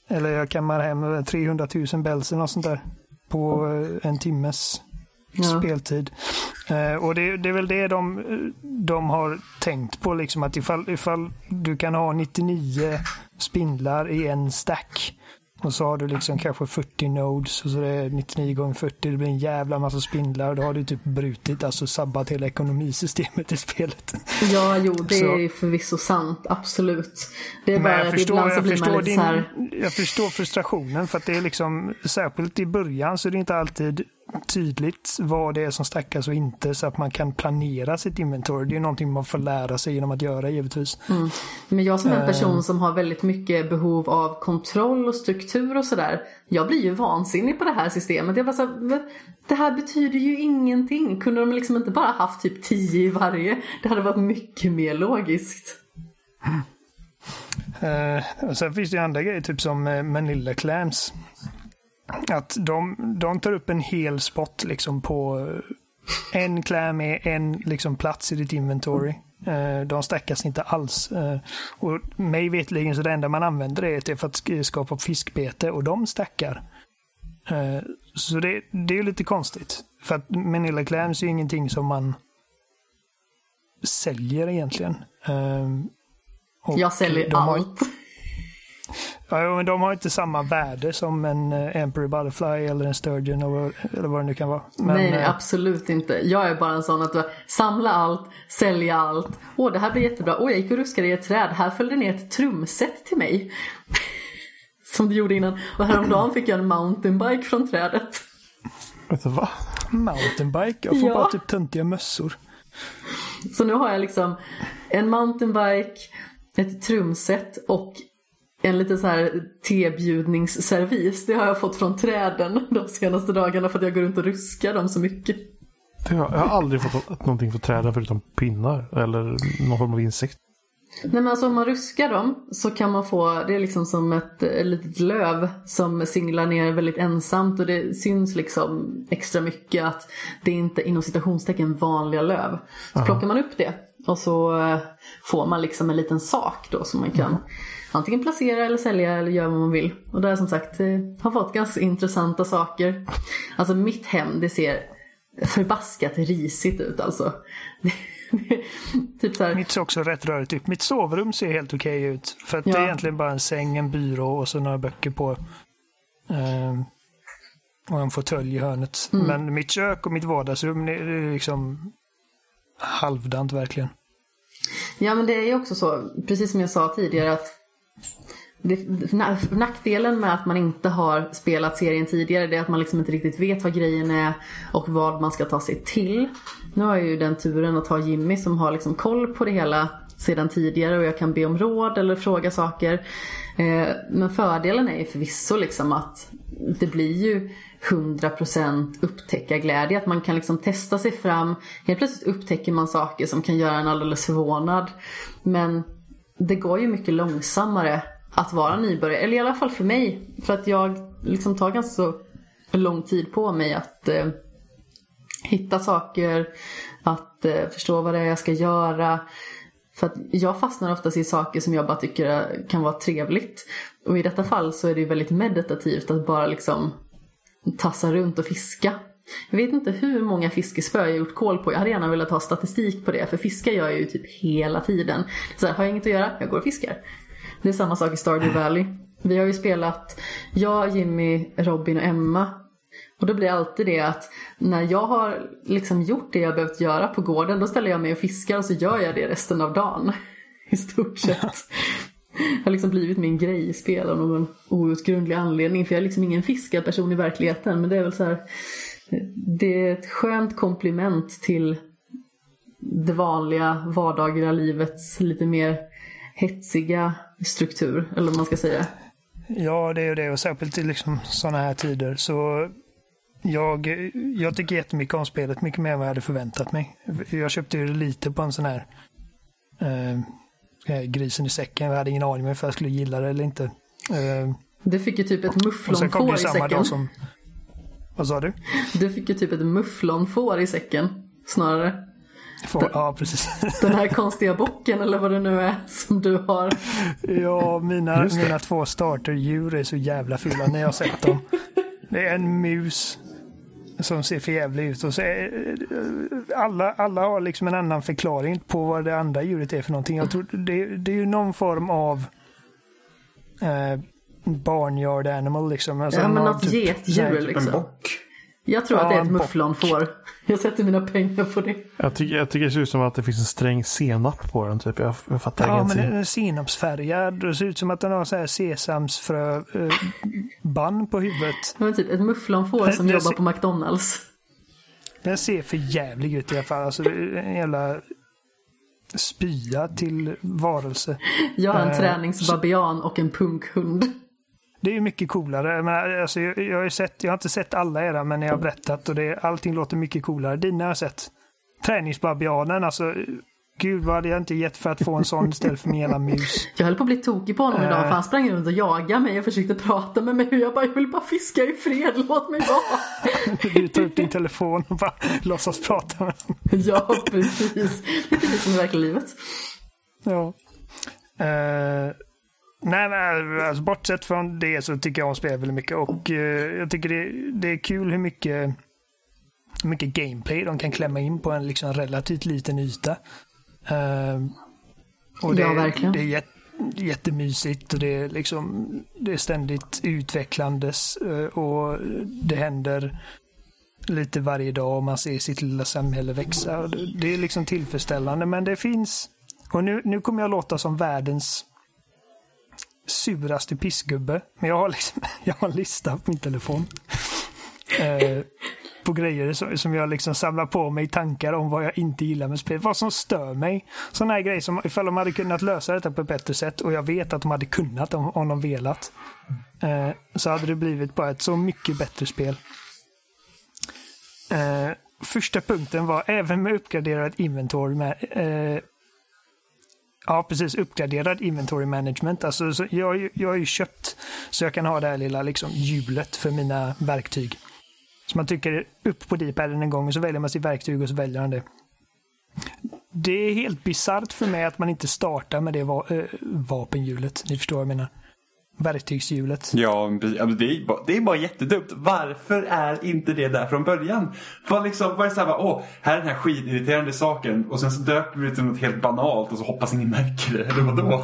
eller jag kammade hem 300 000 bells eller något sånt där på eh, en timmes ja. speltid. Eh, och det, det, är väl det de, de har tänkt på, liksom att ifall, ifall du kan ha 99 spindlar i en stack och så har du liksom kanske 40 nodes och så är det 99 gånger 40. Det blir en jävla massa spindlar och då har du typ brutit, alltså sabbat hela ekonomisystemet i spelet. Ja, jo, det så. är förvisso sant. Absolut. Det är bara att ibland så blir man lite din, så här... Jag förstår frustrationen för att det är liksom, särskilt i början så är det inte alltid tydligt vad det är som stackas och inte så att man kan planera sitt inventory. Det är någonting man får lära sig genom att göra givetvis. Mm. Men jag som en person Eh. som har väldigt mycket behov av kontroll och struktur och sådär. Jag blir ju vansinnig på det här systemet. Jag bara så här, "Men det här betyder ju ingenting. Kunde de liksom inte bara haft typ 10 i varje? Det hade varit mycket mer logiskt. Och sen finns det ju andra grejer, typ som eh, Manila Clams. Att de, de tar upp en hel spot liksom på eh, en clam är en liksom plats i ditt inventory. Eh, de stackas inte alls. Eh, och mig vetligen så det enda man använder det är för att sk- skapa fiskbete och de stackar. Så det, det är lite konstigt. För att Manila Clams är ju ingenting som man säljer egentligen. Och Jag säljer de har- allt. Ja, men de har inte samma värde som en uh, Emperor Butterfly eller en Sturgeon eller, eller vad det nu kan vara. Men, nej, nej, eh, absolut inte. Jag är bara en sån att du samla allt, sälja allt. Åh, det här blir jättebra. Åh, jag gick och ruskade i ett träd. Här följde ner ett trumset till mig. Som det gjorde innan. Och häromdagen fick jag en mountainbike från trädet. Vet du vad? Mountainbike, jag får Ja. bara typ töntiga mössor. Så nu har jag liksom en mountainbike, ett trumset och en liten så här tebjudningsservis. Det har jag fått från träden de senaste dagarna för att jag går runt och ruskar dem så mycket. Har, jag har aldrig fått någonting för träden förutom pinnar eller någon form av insekt. Nej men alltså om man ruskar dem så kan man få, det är liksom som ett, eh, litet löv som singlar ner väldigt ensamt och det syns liksom extra mycket att det är inte inom citationstecken vanliga löv. Så plockar man upp det och så eh, får man liksom en liten sak då som man kan antingen placera eller sälja eller göra vad man vill. Och det har som sagt eh, har fått ganska intressanta saker. Alltså mitt hem det ser förbaskat risigt ut alltså. typ så här, Mitt ser också rätt rörigt ut. Mitt sovrum ser helt okej ut. För att det Ja. är egentligen bara en säng, en byrå och så några böcker på. Ehm, och en fåtölj i hörnet. Mm. Men mitt kök och mitt vardagsrum det är liksom halvdant verkligen. Ja men det är ju också så, precis som jag sa tidigare att det, na- nackdelen med att man inte har spelat serien tidigare det är att man liksom inte riktigt vet vad grejen är och vad man ska ta sig till. Nu har jag ju den turen att ha Jimmy som har liksom koll på det hela sedan tidigare och jag kan be om råd eller fråga saker. Eh, men fördelen är ju förvisso liksom att det blir ju 100% upptäckarglädje. Att man kan liksom testa sig fram. Helt plötsligt upptäcker man saker som kan göra en alldeles förvånad. Men det går ju mycket långsammare att vara nybörjare. Eller i alla fall för mig. För att jag liksom tar ganska så lång tid på mig att eh, hitta saker. Att eh, förstå vad det är jag ska göra. För att jag fastnar oftast i saker som jag bara tycker kan vara trevligt. Och i detta fall så är det ju väldigt meditativt att bara liksom tassa runt och fiska. Jag vet inte hur många fiskespö jag gjort koll på. Jag hade gärna velat ha statistik på det. För fiskar gör jag ju typ hela tiden. Så här, har jag inget att göra? Jag går och fiskar. Det är samma sak i Stardew Valley. Vi har ju spelat, jag, Jimmy, Robin och Emma. Och då blir alltid det att när jag har liksom gjort det jag behövt göra på gården då ställer jag mig och fiskar och så gör jag det resten av dagen. I stort sett. Det har liksom blivit min grej i spel av någon outgrundlig anledning. För jag är liksom ingen fiskarperson i verkligheten. Men det är väl så här. Det är ett skönt komplement till det vanliga vardagliga livets lite mer hetsiga struktur. Eller vad man ska säga. Ja, det är ju det. Och särskilt i liksom sådana här tider. Så jag, jag tycker jättemycket om spelet. Mycket mer än vad jag hade förväntat mig. Jag köpte ju lite på en sån här eh, grisen i säcken. Jag hade ingen aning om ifall jag skulle gilla det eller inte. Eh, Du fick ju typ ett mufflonfår i säcken. som... Vad sa du? Du fick ju typ ett mufflonfår i säcken. Snarare. Får, ja, precis. Den här konstiga bocken eller vad det nu är som du har. Ja, mina, mina två starterdjur är så jävla fula när jag har sett dem. Det är en mus som ser för jävlig ut. Och så är, alla, alla har liksom en annan förklaring på vad det andra djuret är för någonting. Jag tror det, det är ju någon form av eh, barnyard animal liksom. Alltså Ja men något typ- getdjur En liksom. bock. Jag tror att det är Ja, ett mufflonfår. Jag sätter mina pengar på det. Jag tycker, jag tycker det ser ut som att det finns en sträng senap på den. Typ. Jag, jag fattar Ja, men den är senapsfärgad. Det ser ut som att den har så här sesamsfrö-band på huvudet. Men typ ett mufflonfår som jobbar ser- på McDonalds. Den ser för jävlig ut i alla fall. Alltså, det är en jävla spya till varelse. Jag har en Eh, träningsbabian och en punkhund. Det är ju mycket coolare. Men, alltså, jag, jag, har sett, jag har inte sett alla era, men jag har berättat och det, allting låter mycket coolare. Dina har jag sett. Träningsbabianen, alltså. Gud vad hade jag inte gett för att få en sån istället för min jävla mus. Jag höll på att bli tokig på honom idag för han sprang runt och jagade mig och försökte prata med mig jag bara, jag vill bara fiska i fred, låt mig vara. Du tar upp din telefon och bara låtsas prata med honom. ja, precis. Det är precis som i verkliga livet. Ja. Eh, nej, men alltså, bortsett från det så tycker jag om spel väldigt mycket och eh, jag tycker det, det är kul hur mycket, hur mycket gameplay de kan klämma in på en liksom relativt liten yta. Eh, och det, Ja, verkligen. Det är jät, jättemysigt och det är liksom det är ständigt utvecklandes eh, och det händer lite varje dag och man ser sitt lilla samhälle växa. Det är liksom tillfredsställande men det finns och nu, nu kommer jag låta som världens suraste pissgubbe. Men jag har, liksom, jag har en lista på min telefon. Eh, på grejer som, jag liksom samlar på mig tankar om vad jag inte gillar med spel. Vad som stör mig. Sådana här grejer som ifall de hade kunnat lösa detta på ett bättre sätt och jag vet att de hade kunnat om, om de velat. Eh, så hade det blivit bara ett så mycket bättre spel. Eh, första punkten var även med uppgraderad inventory med, eh, Ja, precis. Uppgraderad inventory management. Alltså, så jag, har ju- jag har ju köpt så jag kan ha det här lilla liksom, hjulet för mina verktyg. Så man trycker upp på D-paden en gång och så väljer man sitt verktyg och så väljer han det. Det är helt bisarrt för mig att man inte startar med det va- äh, vapenhjulet. Ni förstår vad jag menar. Verktygshjulet. Ja. Ja, det, är bara, det är bara jättedumt. Varför är inte det där från början? Vad liksom, vad är det så här, bara, åh, här är den här skitirriterande saken och sen så döper vi det till något helt banalt och så hoppas ingen märker det. Eller vadå?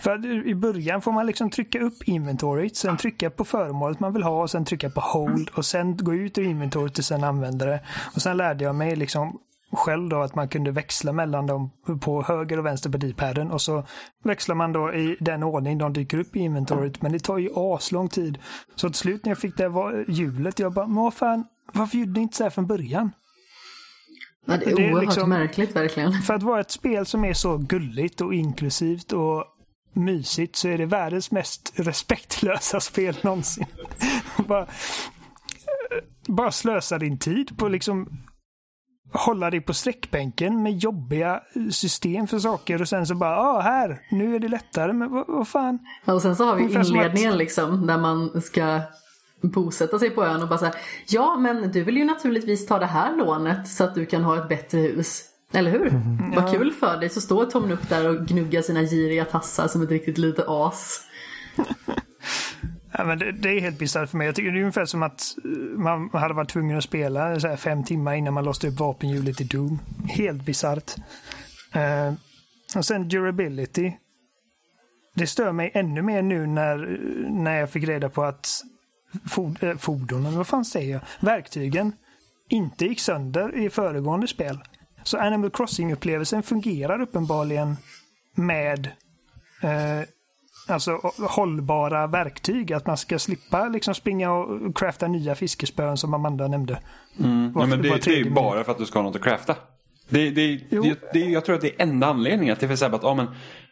För att i början får man liksom trycka upp inventoryt, sen trycka på föremålet man vill ha och sen trycka på hold och sen gå ut ur inventoryt och sen använda det. Och sen lärde jag mig liksom själv då att man kunde växla mellan dem på höger och vänster på D-paden och så växlar man då i den ordning de dyker upp i inventoryt. Men det tar ju aslång tid. Så till slut när jag fick det var hjulet, jag bara, men vad fan, varför gjorde ni inte så här från början? Ja, det är Det är oerhört liksom- märkligt verkligen. För att vara ett spel som är så gulligt och inklusivt och mysigt så är det världens mest respektlösa spel någonsin. bara, bara slösa din tid på liksom hålla dig på sträckbänken med jobbiga system för saker och sen så bara, ah här, nu är det lättare, men vad, vad fan. Ja, och sen så har vi inledningen liksom, där man ska bosätta sig på ön och bara säga ja men du vill ju naturligtvis ta det här lånet så att du kan ha ett bättre hus. Eller hur? Vad kul för dig. Så står Tom upp där och gnuggar sina giriga tassar som ett riktigt litet as. Ja, men det, det är helt bisarrt för mig. Jag tycker det är ungefär som att eh, man hade varit tvungen att spela så här fem timmar innan man låste upp vapenhjulet i Doom. Helt bisarrt. Uh, och sen durability. Det stör mig ännu mer nu när, när jag fick reda på att for, äh, eh, fordonen, vad fan säger jag, verktygen inte gick sönder i föregående spel. Så Animal Crossing-upplevelsen fungerar uppenbarligen med eh, alltså hållbara verktyg. Att man ska slippa liksom springa och crafta nya fiskespön som Amanda nämnde. Ja, Var- men var det, det är ju bara för att du ska ha något att crafta. Det, det, det, det, jag tror att det är enda anledningen. Här att, ja, men,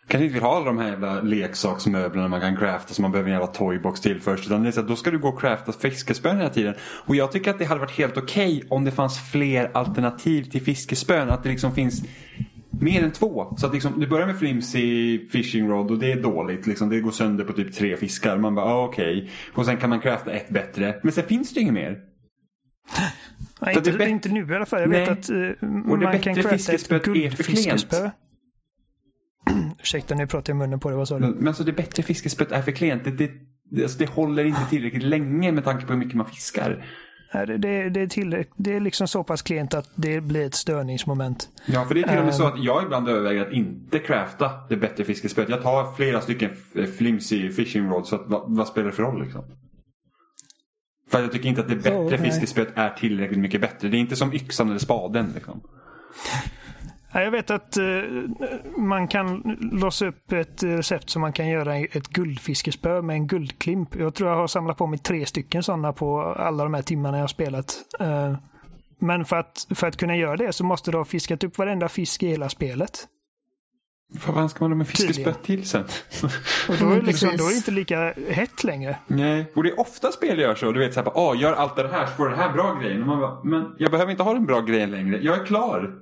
kanske inte vill ha alla de här jävla leksaksmöblerna man kan crafta som man behöver en jävla toybox till först. Utan det är så att då ska du gå och crafta fiskespön hela tiden. Och jag tycker att det hade varit helt okej om det fanns fler alternativ till fiskespön. Att det liksom finns mer än två. Så att liksom, du börjar med flimsy fishing rod och det är dåligt. Liksom, det går sönder på typ tre fiskar. Man bara, ah, okej. Och sen kan man crafta ett bättre. Men sen finns det ju inget mer. Nej, inte, det inte nu i alla fall. Jag Nej. vet att uh, det man kan bättre crafta ett guldfiskespö. Ursäkta, nu pratar jag i munnen på dig. Vad sa du? Men alltså det bättre fiskespöet är för klent. Det, det, det, alltså det håller inte tillräckligt länge med tanke på hur mycket man fiskar. Det, det, är tillräck- det är liksom så pass klent att det blir ett störningsmoment. Ja, för det är till och med så Ehm. att jag ibland överväger att inte crafta det bättre fiskespöet. Jag tar flera stycken f- flimsy fishing rods. Så att, vad, vad spelar det för roll liksom? För jag tycker inte att det bättre Oh, fiskespöet är tillräckligt mycket bättre. Det är inte som yxan eller spaden. Liksom. Ja, Jag vet att eh, man kan låsa upp ett recept som man kan göra ett guldfiskespö med en guldklimp. Jag tror jag har samlat på mig tre stycken sådana på alla de här timmarna jag har spelat. Eh, men för att, för att kunna göra det så måste du ha fiskat upp varenda fisk i hela spelet. Vad fan ska man då med fiskespöet till sen? Och då är, Mm, liksom, då är det inte lika hett längre. Nej. Och det är ofta spel gör så. Du vet såhär, åh, gör allt det här så får du den här bra grejen. Och man bara, men jag behöver inte ha den bra grejen längre. Jag är klar.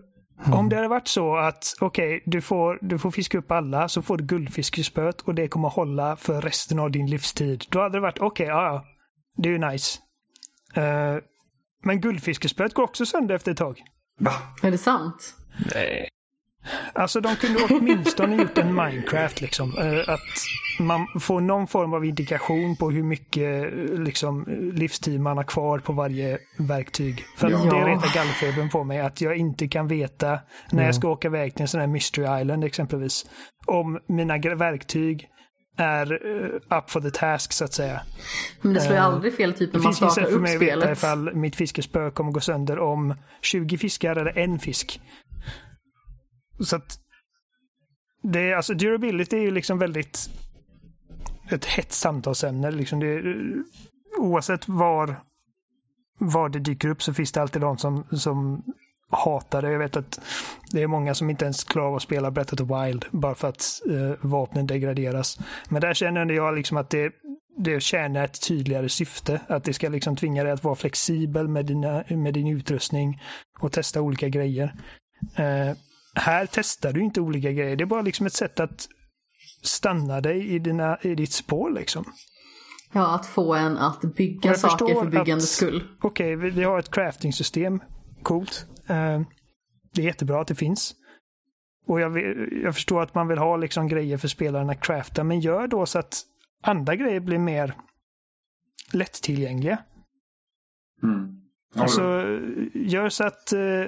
Om det hade varit så att okej, du, får, du får fiska upp alla så får du guldfiskespöet och det kommer hålla för resten av din livstid. Då hade det varit okej, ja, ja, det är ju nice. Eh, men guldfiskespöet går också sönder efter ett tag. Va? Är det sant? Alltså de kunde åtminstone gjort en Minecraft liksom. Eh, att man får någon form av indikation på hur mycket liksom, livstid man har kvar på varje verktyg. För Ja. det retar gallfebern på mig att jag inte kan veta när jag ska åka iväg till en sån här Mystery Island exempelvis. Om mina verktyg är eh, up for the task så att säga. Men det slår ju Eh, aldrig fel typ Det när man finns inget startar sätt för upp mig att veta spelet. ifall mitt fiskespö kommer gå sönder om 20 fiskar eller en fisk. Så att det är, alltså durability är ju liksom väldigt ett hett samtalsämne. Liksom det, oavsett var, var det dyker upp så finns det alltid de som, som hatar det. Jag vet att det är många som inte ens klarar av att spela Breath of the Wild bara för att eh, vapnen degraderas. Men där känner jag liksom att det, det tjänar ett tydligare syfte. Att det ska liksom tvinga dig att vara flexibel med, dina, med din utrustning och testa olika grejer. Eh, här testar du inte olika grejer. Det är bara liksom ett sätt att stanna dig i, dina, i ditt spår. Liksom. Ja, att få en att bygga saker för byggandets att- skull. Okej, vi, vi har ett crafting-system. Coolt. Eh, det är jättebra att det finns. Och jag, vill, jag förstår att man vill ha liksom grejer för spelaren att crafta, men gör då så att andra grejer blir mer lättillgängliga. Mm. Alltså, gör så att eh,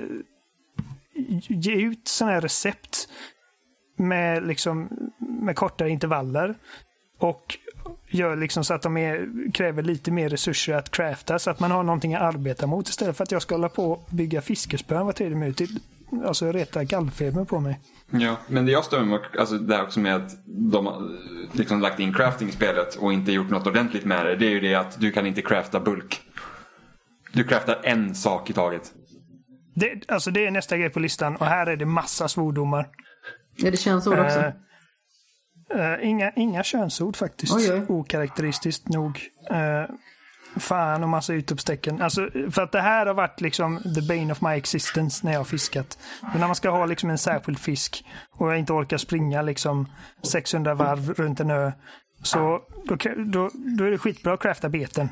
ge ut sådana här recept med, liksom, med kortare intervaller. Och gör liksom så att de är, kräver lite mer resurser att crafta så att man har någonting att arbeta mot istället för att jag ska hålla på och bygga fiskespön var tredje minut. Alltså reta gallfeber på mig. Ja, men det jag stör mig på, alltså det här också med att de har liksom lagt in crafting i spelet och inte gjort något ordentligt med det. Det är ju det att du kan inte crafta bulk. Du craftar en sak i taget. Det, alltså det är nästa grej på listan och här är det massa svordomar. Är det könsord också? Eh, eh, inga, inga könsord faktiskt. Oj, oj. Okaraktäristiskt nog. Eh, fan och massa utropstecken. Alltså, för att det här har varit liksom the bane of my existence när jag har fiskat. Men när man ska ha liksom en särskild fisk och jag inte orkar springa liksom 600 varv runt en ö. Så då, då, då är det skitbra att crafta beten.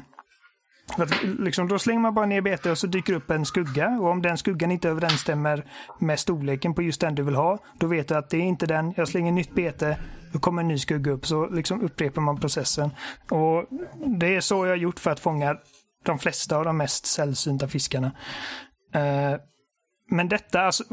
Att, liksom, då slänger man bara ner bete och så dyker upp en skugga. Och om den skuggan inte överensstämmer med storleken på just den du vill ha, då vet du att det är inte den. Jag slänger nytt bete, då kommer en ny skugga upp. Så liksom upprepar man processen. Och Det är så jag har gjort för att fånga de flesta av de mest sällsynta fiskarna. Eh, men detta, alltså,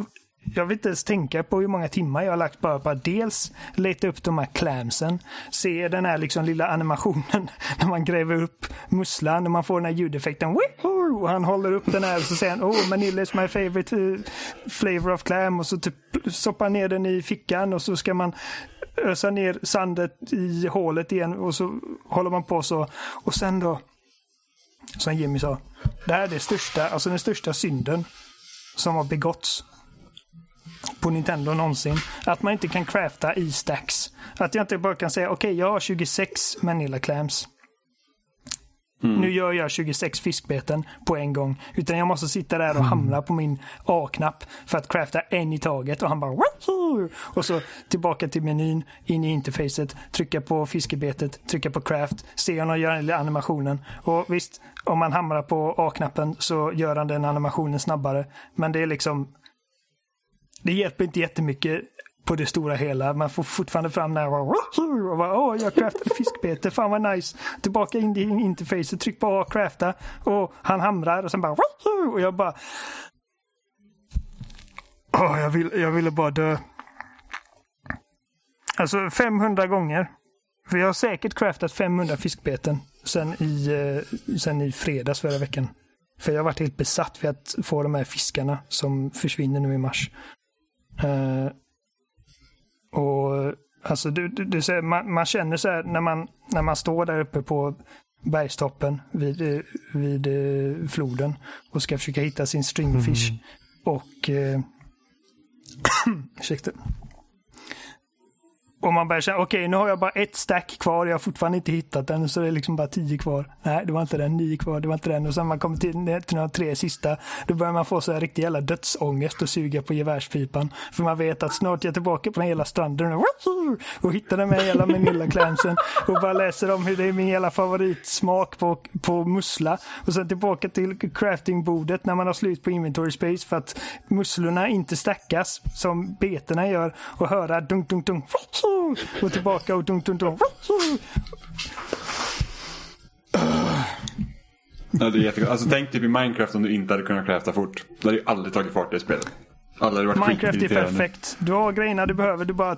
jag vill inte ens tänka på hur många timmar jag har lagt bara på att dels leta upp de här clamsen, se den här liksom lilla animationen när man gräver upp musslan och man får den här ljudeffekten. Och han håller upp den här och så säger han Oh, Manila is my favorite eh, flavor of clam och så typ stoppar han ner den i fickan och så ska man ösa ner sandet i hålet igen och så håller man på så. Och sen då, som Jimmy sa, det här är det största, alltså den största synden som har begåtts på Nintendo någonsin. Att man inte kan crafta i stacks. Att jag inte bara kan säga okej, jag har 26 Manila Clams. Nu gör jag 26 fiskbeten på en gång. Utan jag måste sitta där och hamra på min A-knapp för att crafta en i taget. Och han bara Wahoo! Och så tillbaka till menyn, in i interfacet, trycka på fiskebetet, trycka på craft, se honom göra animationen. Och visst, om man hamrar på A-knappen så gör han den animationen snabbare. Men det är liksom det hjälper inte jättemycket på det stora hela. Man får fortfarande fram när och bara, åh, jag craftade fiskbete, fan vad nice. Tillbaka in i interfacet, tryck på A, crafta och han hamrar och sen bara och jag bara Åh, jag, vill, jag ville bara dö. Alltså 500 gånger. För jag har säkert craftat 500 fiskbeten sen i, eh, sen i fredags förra veckan. För jag har varit helt besatt vid att få de här fiskarna som försvinner nu i mars. Uh, och alltså du, du, du, man, man känner så här när man, när man står där uppe på bergstoppen vid, eh, vid uh, floden och ska försöka hitta sin stringfish. Mm. Och... Uh, ursäkta. Och man börjar känna, okej okay, nu har jag bara ett stack kvar, jag har fortfarande inte hittat den, så det är liksom bara tio kvar. Nej, det var inte den, nio kvar, det var inte den. Och sen man kommer till, till de tre sista, då börjar man få så här riktig jävla dödsångest och suga på gevärspipan. För man vet att snart är jag tillbaka på den hela stranden och hittar den med hela Manilla Clansen. och bara läser om hur det är min hela favoritsmak på, på mussla. Och sen tillbaka till craftingbordet när man har slut på inventory space för att musslorna inte stackas som betorna gör och höra dunk, dunk, dunk och tillbaka och dunk, dunk, dunk. Ja, det är jättegott. Alltså tänk typ i Minecraft om du inte hade kunnat crafta fort. Då hade ju aldrig tagit fart i spelet. Alla hade varit Minecraft är perfekt. Du har grejerna du behöver. Du bara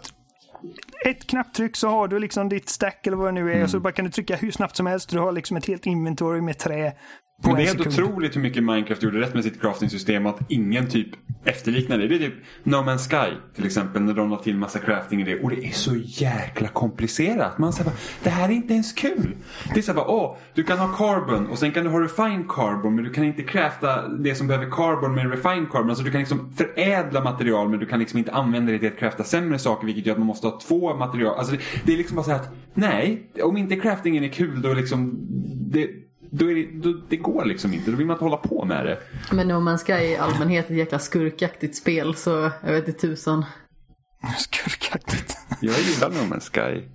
ett knapptryck så har du liksom ditt stack eller vad det nu är. Mm. Och så bara kan du trycka hur snabbt som helst. Du har liksom ett helt inventory med trä. Men det är helt otroligt hur mycket Minecraft gjorde rätt med sitt crafting-system att ingen typ efterliknar det. Det är typ No Man's Sky till exempel när de la till massa crafting i det. Och det är så jäkla komplicerat. Man säger det här är inte ens kul. Det är så bara, åh, du kan ha carbon och sen kan du ha refined carbon men du kan inte crafta det som behöver carbon med refined carbon. Alltså du kan liksom förädla material men du kan liksom inte använda det till att crafta sämre saker vilket gör att man måste ha två material. Alltså det, det är liksom bara så att, nej, om inte craftingen är kul då liksom, det, då är det, då, det går liksom inte. Då vill man inte hålla på med det. Men No Man's Sky är i allmänhet ett jäkla skurkaktigt spel så jag vet inte tusan. Skurkaktigt. Jag gillar No Man's Sky.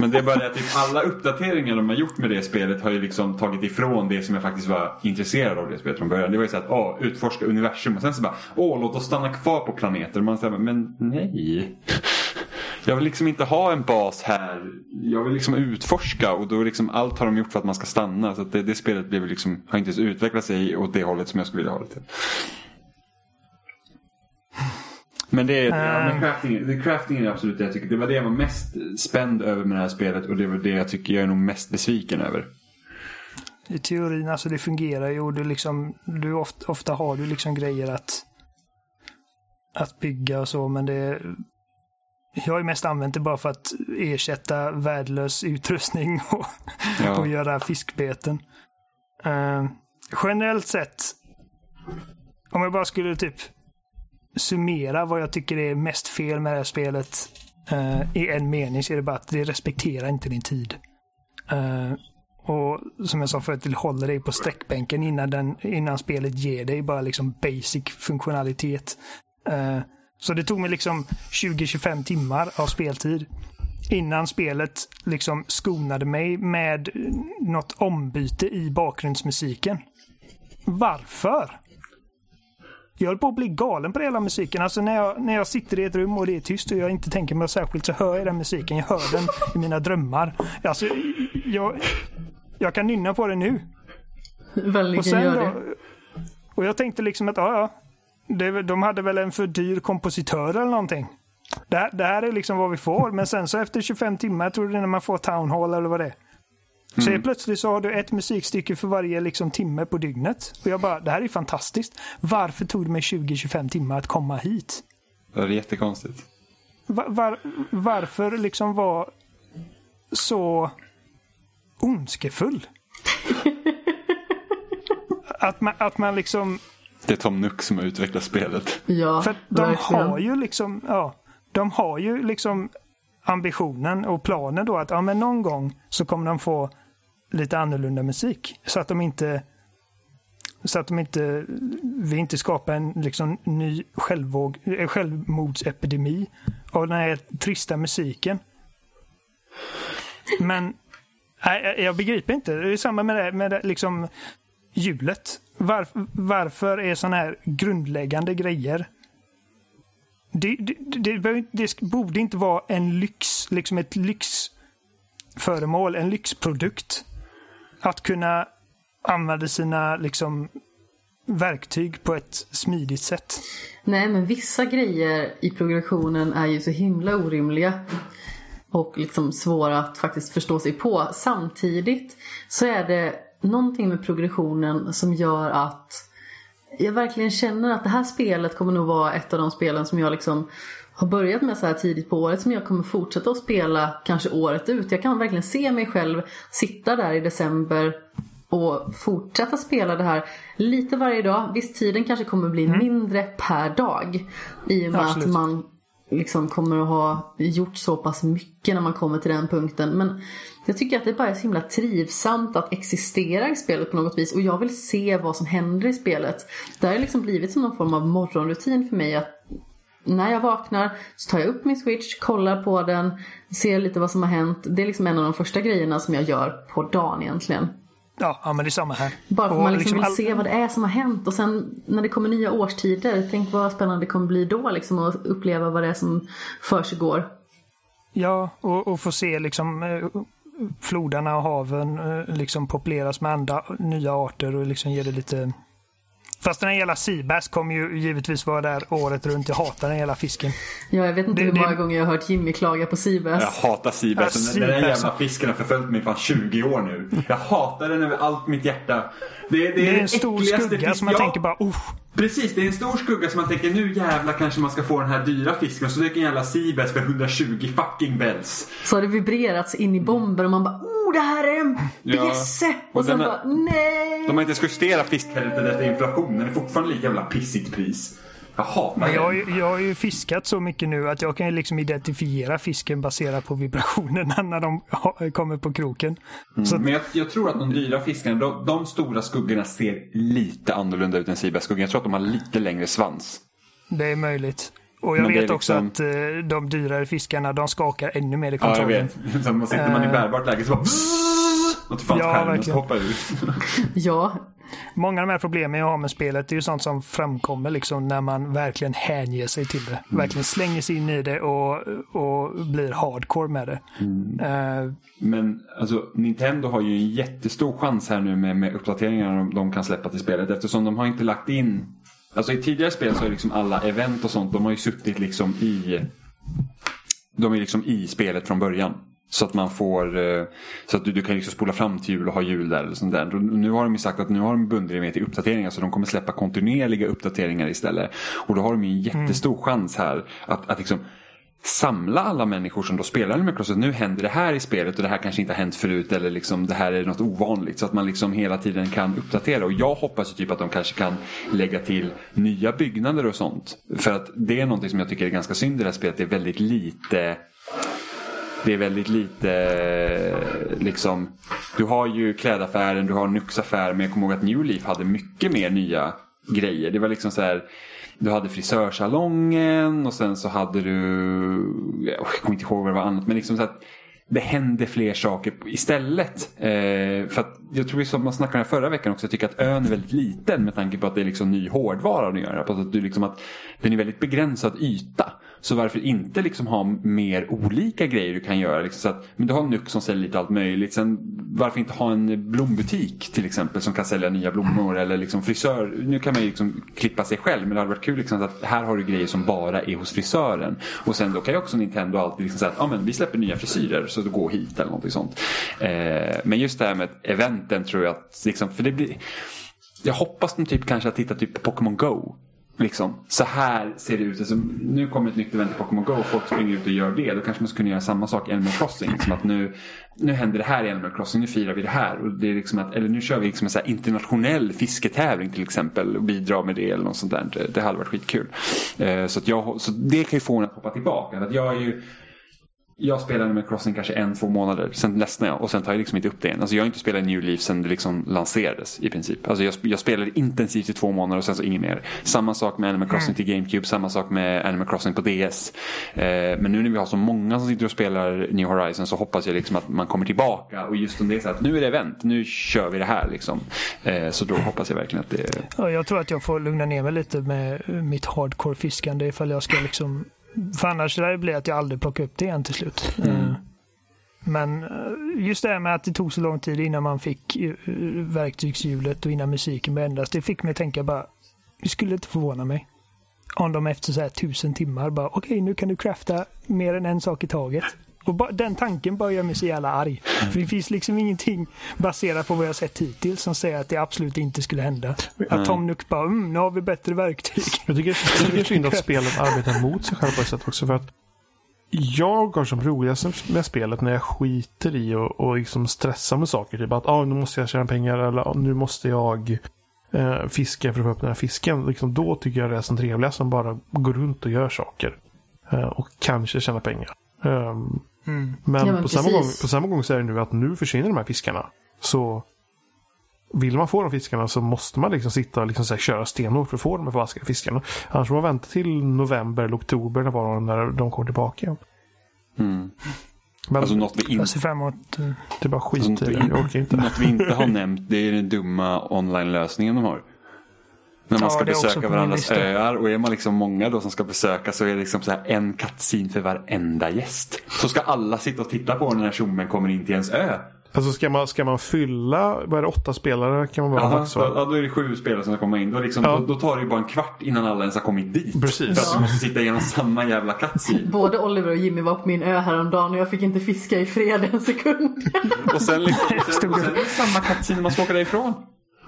Men det är bara det att typ alla uppdateringar de har gjort med det spelet har ju liksom tagit ifrån det som jag faktiskt var intresserad av det spelet från början. Det var ju så att åh, utforska universum och sen så bara åh, låt oss stanna kvar på planeter. Och man säger men nej. Jag vill liksom inte ha en bas här. Jag vill liksom utforska och då liksom allt har de gjort för att man ska stanna. Så det, det spelet blev liksom, har inte ens utvecklat sig åt det hållet som jag skulle vilja ha det till. Men det är, ja, men crafting, det, crafting är absolut det jag tycker. Det var det jag var mest spänd över med det här spelet och det var det jag tycker jag är nog mest besviken över. I teorin, alltså det fungerar ju och du liksom, du ofta, ofta har du liksom grejer att, att bygga och så men det jag har mest använt det bara för att ersätta värdelös utrustning och, ja. och göra fiskbeten. Uh, generellt sett, om jag bara skulle typ summera vad jag tycker är mest fel med det här spelet uh, i en mening så är det bara att det respekterar inte din tid. Uh, och som jag sa förut, det håller dig på sträckbänken innan, den, innan spelet ger dig bara liksom basic funktionalitet. Uh, så det tog mig liksom 20-25 timmar av speltid innan spelet liksom skonade mig med något ombyte i bakgrundsmusiken. Varför? Jag höll på att bli galen på hela musiken. Alltså när jag, när jag sitter i ett rum och det är tyst och jag inte tänker mig särskilt så hör jag den musiken. Jag hör den i mina drömmar. Alltså, jag, jag kan nynna på den nu. Väldigt gör det. och jag tänkte liksom att ja, ja, det, de hade väl en för dyr kompositör eller någonting. Det, det, här är liksom vad vi får. Men sen så efter 25 timmar, tror det är när man får Town Hall eller vad det är. Så mm. plötsligt så har du ett musikstycke för varje liksom, timme på dygnet. Och jag bara, det här är fantastiskt. Varför tog det mig 20-25 timmar att komma hit? Det är jättekonstigt. Var, var, varför liksom vara så ondskefull? att, man, att man liksom det är Tom Nook som har utvecklat spelet. Ja, För de verkligen. har ju liksom, ja, de har ju liksom ambitionen och planen då att ja, men någon gång så kommer de få lite annorlunda musik. Så att de inte så att de inte, vi inte skapar en liksom, ny självvåg, eh, självmordsepidemi av den här trista musiken. Men nej, jag begriper inte. Det är samma med det, med det liksom hjulet. Var, varför är sådana här grundläggande grejer det, det, det, det, borde inte vara en lyx, liksom ett lyxföremål, en lyxprodukt. Att kunna använda sina liksom, verktyg på ett smidigt sätt. Nej, men vissa grejer i progressionen är ju så himla orimliga. och liksom svåra att faktiskt förstå sig på. Samtidigt så är det någonting med progressionen som gör att jag verkligen känner att det här spelet kommer nog vara ett av de spelen som jag liksom har börjat med så här tidigt på året som jag kommer fortsätta att spela kanske året ut. Jag kan verkligen se mig själv sitta där i december och fortsätta spela det här lite varje dag. Visst, tiden kanske kommer bli mm. mindre per dag i och med Absolut. att man liksom kommer att ha gjort så pass mycket när man kommer till den punkten. Men jag tycker att det bara är så himla trivsamt att existera i spelet på något vis och jag vill se vad som händer i spelet. Det har liksom blivit som någon form av morgonrutin för mig att när jag vaknar så tar jag upp min switch, kollar på den, ser lite vad som har hänt. Det är liksom en av de första grejerna som jag gör på dagen egentligen. Ja, ja men det är samma här. Bara för att man liksom, liksom vill se vad det är som har hänt och sen när det kommer nya årstider, tänk vad spännande det kommer bli då liksom att uppleva vad det är som försiggår. Ja, och, och få se liksom floderna och haven eh, liksom populeras med andra nya arter och liksom ger det lite Fast den här jävla Seabass kommer ju givetvis vara där året runt. Jag hatar den jävla fisken. Ja, jag vet inte det, hur många det... gånger jag har hört Jimmy klaga på Seabass. Jag hatar Seabass. Ja, den, den där jävla fisken har förföljt mig i fan 20 år nu. Jag hatar den över allt mitt hjärta. Det, det, det är en stor skugga fisk. som man ja. tänker bara Uff. Precis, det är en stor skugga som man tänker nu jävla kanske man ska få den här dyra fisken. Och så dyker en jävla Seabass för 120 fucking bells. Så har det vibrerats in i bomber och man bara oh det här är en bjässe! Ja. Och, och sen bara nej! De har inte ens justerat fiskfältet efter inflationen. Det är fortfarande lika jävla pissigt pris. Jag hatar jag, jag har ju fiskat så mycket nu att jag kan liksom identifiera fisken baserat på vibrationerna när de kommer på kroken. Mm, så... Men jag, jag, tror att de dyra fiskarna, de, de stora skuggorna ser lite annorlunda ut än Sibärsskuggan. Jag tror att de har lite längre svans. Det är möjligt. Och jag Men vet också liksom... att uh, de dyrare fiskarna de skakar ännu mer i kontrollen. Ja, jag vet. Så man sitter man i eh. bärbart läge så bara... Och fan ja, skärmen hoppar ur. ja, Många av de här problemen jag har med spelet är ju sånt som framkommer liksom när man verkligen hänger sig till det. Mm. Verkligen slänger sig in i det och, och blir hardcore med det. Mm. Uh, Men alltså Nintendo har ju en jättestor chans här nu med, med uppdateringarna de kan släppa till spelet eftersom de har inte lagt in Alltså i tidigare spel så är liksom alla event och sånt, de har ju suttit liksom i de är liksom i spelet från början. Så att man får eh, så att du, du kan liksom spola fram till jul och ha jul där. Eller sånt där. Nu har de ju sagt att nu har de bundit med till uppdateringar så de kommer släppa kontinuerliga uppdateringar istället. Och då har de ju en jättestor mm. chans här att, att liksom samla alla människor som då spelar Animal Crossing. Nu händer det här i spelet och det här kanske inte har hänt förut eller liksom det här är något ovanligt. Så att man liksom hela tiden kan uppdatera. Och jag hoppas ju typ att de kanske kan lägga till nya byggnader och sånt. För att det är någonting som jag tycker är ganska synd i det här spelet. Det är väldigt lite det är väldigt lite liksom. Du har ju klädaffären, du har Nux-affären. Men jag kommer ihåg att New Leaf hade mycket mer nya grejer. Det var liksom så här. Du hade frisörsalongen och sen så hade du, jag kommer inte ihåg vad det var annat, men liksom så att det hände fler saker istället. Eh, för att jag tror som man snackade om förra veckan också, jag tycker att ön är väldigt liten med tanke på att det är liksom ny hårdvara att göra. Att, du liksom att den är väldigt begränsad yta. Så varför inte liksom ha mer olika grejer du kan göra? Liksom så att, men du har Nuck som säljer lite allt möjligt. Sen varför inte ha en blombutik till exempel som kan sälja nya blommor eller liksom frisör. Nu kan man ju liksom klippa sig själv men det hade varit kul liksom att här har du grejer som bara är hos frisören. Och sen då kan ju också Nintendo alltid liksom säga att ah, men vi släpper nya frisyrer så gå hit eller någonting sånt. Eh, men just det här med eventen tror jag att liksom, för det blir jag hoppas de typ kanske har tittat typ på Pokémon Go. Liksom, så här ser det ut. Alltså, nu kommer ett nytt event i Pokémon Go och folk springer ut och gör det. Då kanske man skulle kunna göra samma sak i Animal Crossing. Som att nu, nu händer det här i Animal Crossing, nu firar vi det här. Och det är liksom att, eller nu kör vi liksom en så internationell fisketävling till exempel och bidrar med det eller något sånt där. Det, det hade varit skitkul. Eh, så, att jag, så det kan ju få en att hoppa tillbaka. Att jag är ju jag spelade med Crossing kanske en, två månader, sen ledsnade jag och sen tar jag liksom inte upp det igen. Alltså jag har inte spelat New Leaf sen det liksom lanserades i princip. Alltså jag, jag spelade intensivt i två månader och sen så inget mer. Samma sak med Animal Crossing mm. till GameCube, samma sak med Animal Crossing på DS. Eh, men nu när vi har så många som sitter och spelar New Horizons så hoppas jag liksom att man kommer tillbaka och just om det är så att nu är det event, nu kör vi det här liksom. Eh, så då hoppas jag verkligen att det... Ja, jag tror att jag får lugna ner mig lite med mitt hardcore fiskande ifall jag ska liksom för annars det blir att jag aldrig plockar upp det igen till slut. Mm. Eh, men eh, just det här med att det tog så lång tid innan man fick eh, verktygshjulet och innan musiken började ändras. Det fick mig att tänka bara, det skulle inte förvåna mig. Om de efter så här tusen timmar bara, okej okay, nu kan du crafta mer än en sak i taget. Och den tanken bara gör mig så jävla arg. För det finns liksom ingenting baserat på vad jag sett hittills som säger att det absolut inte skulle hända. Att Tom Nook bara, mm, nu har vi bättre verktyg. Jag tycker, jag tycker synd att spelet arbetar mot sig själv på ett sätt också. För att jag har som roligast med spelet när jag skiter i och, och liksom stressar med saker. Typ att ah, nu måste jag tjäna pengar eller ah, nu måste jag eh, fiska för att få upp den här fisken. Liksom, då tycker jag det är som trevligast som bara går runt och gör saker. Eh, och kanske tjäna pengar. Um, Mm. men, Ja, men på, samma gång, på samma gång så är det nu att nu försvinner de här fiskarna. Så vill man få de fiskarna så måste man liksom sitta och liksom så här, köra stenhårt för att få de här förbaskade fiskarna. Annars får man vänta till november eller oktober när, de, när de kommer tillbaka igen. Mm. Men Alltså något vi, in, Jag ser fram emot... eh, det är bara skit Alltså, i det. Jag orkar inte. något vi inte har nämnt det är den dumma online-lösningen de har. När man Ja, ska besöka varandras öar och är man liksom många då som ska besöka så är det liksom så här en kattsin för varenda gäst. Så ska alla sitta och titta på när tjommen kommer in till ens ö. Alltså ska man, ska man fylla, vad är det, åtta spelare kan man bara Aha, max va? ja, då är det sju spelare som ska komma in. Då, liksom, Ja. då, då tar det ju bara en kvart innan alla ens har kommit dit. Precis. För att man måste sitta igenom samma jävla kattsin. Både Oliver och Jimmy var på min ö häromdagen och jag fick inte fiska i fred en sekund. Och sen, liksom, och sen, och sen är det samma kattsin när man ska åka därifrån.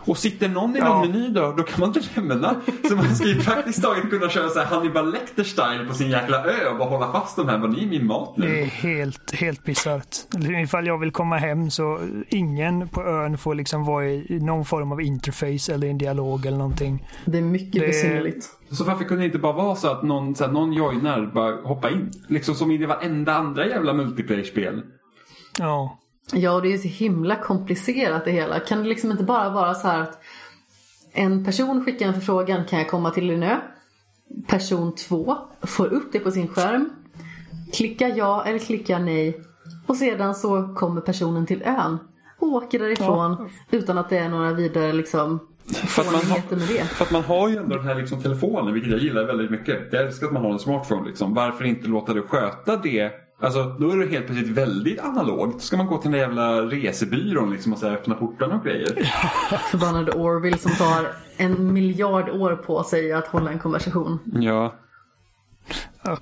Och sitter någon i någon Ja. meny då, då kan man inte lämna. Så man ska ju praktiskt taget kunna köra så här Hannibal Lecter-style på sin jäkla ö och bara hålla fast de här. Bara, ni är min mat Det är nu. helt, helt bisarrt. Ifall jag vill komma hem så ingen på ön får liksom vara i någon form av interface eller en dialog eller någonting. Det är mycket Det- besynnerligt. Så varför kunde det inte bara vara så att någon, så här, någon joinar, bara hoppa in? Liksom som i det varenda andra jävla multiplayer-spel. Ja. Ja, och det är ju så himla komplicerat det hela. Kan det liksom inte bara vara så här att en person skickar en förfrågan, kan jag komma till din ö? Person två får upp det på sin skärm, klickar ja eller klickar nej och sedan så kommer personen till ön och åker därifrån utan att det är några vidare liksom För att, man har, det. för att man har ju ändå den här liksom telefonen, vilket jag gillar väldigt mycket. Jag älskar att man har en smartphone. Liksom. Varför inte låta det sköta det? Alltså, då är det helt plötsligt väldigt analogt. Ska man gå till den där jävla resebyrån liksom, och så här, öppna portarna och grejer. Förbannade Orville som tar en miljard år på sig att hålla en konversation. Ja.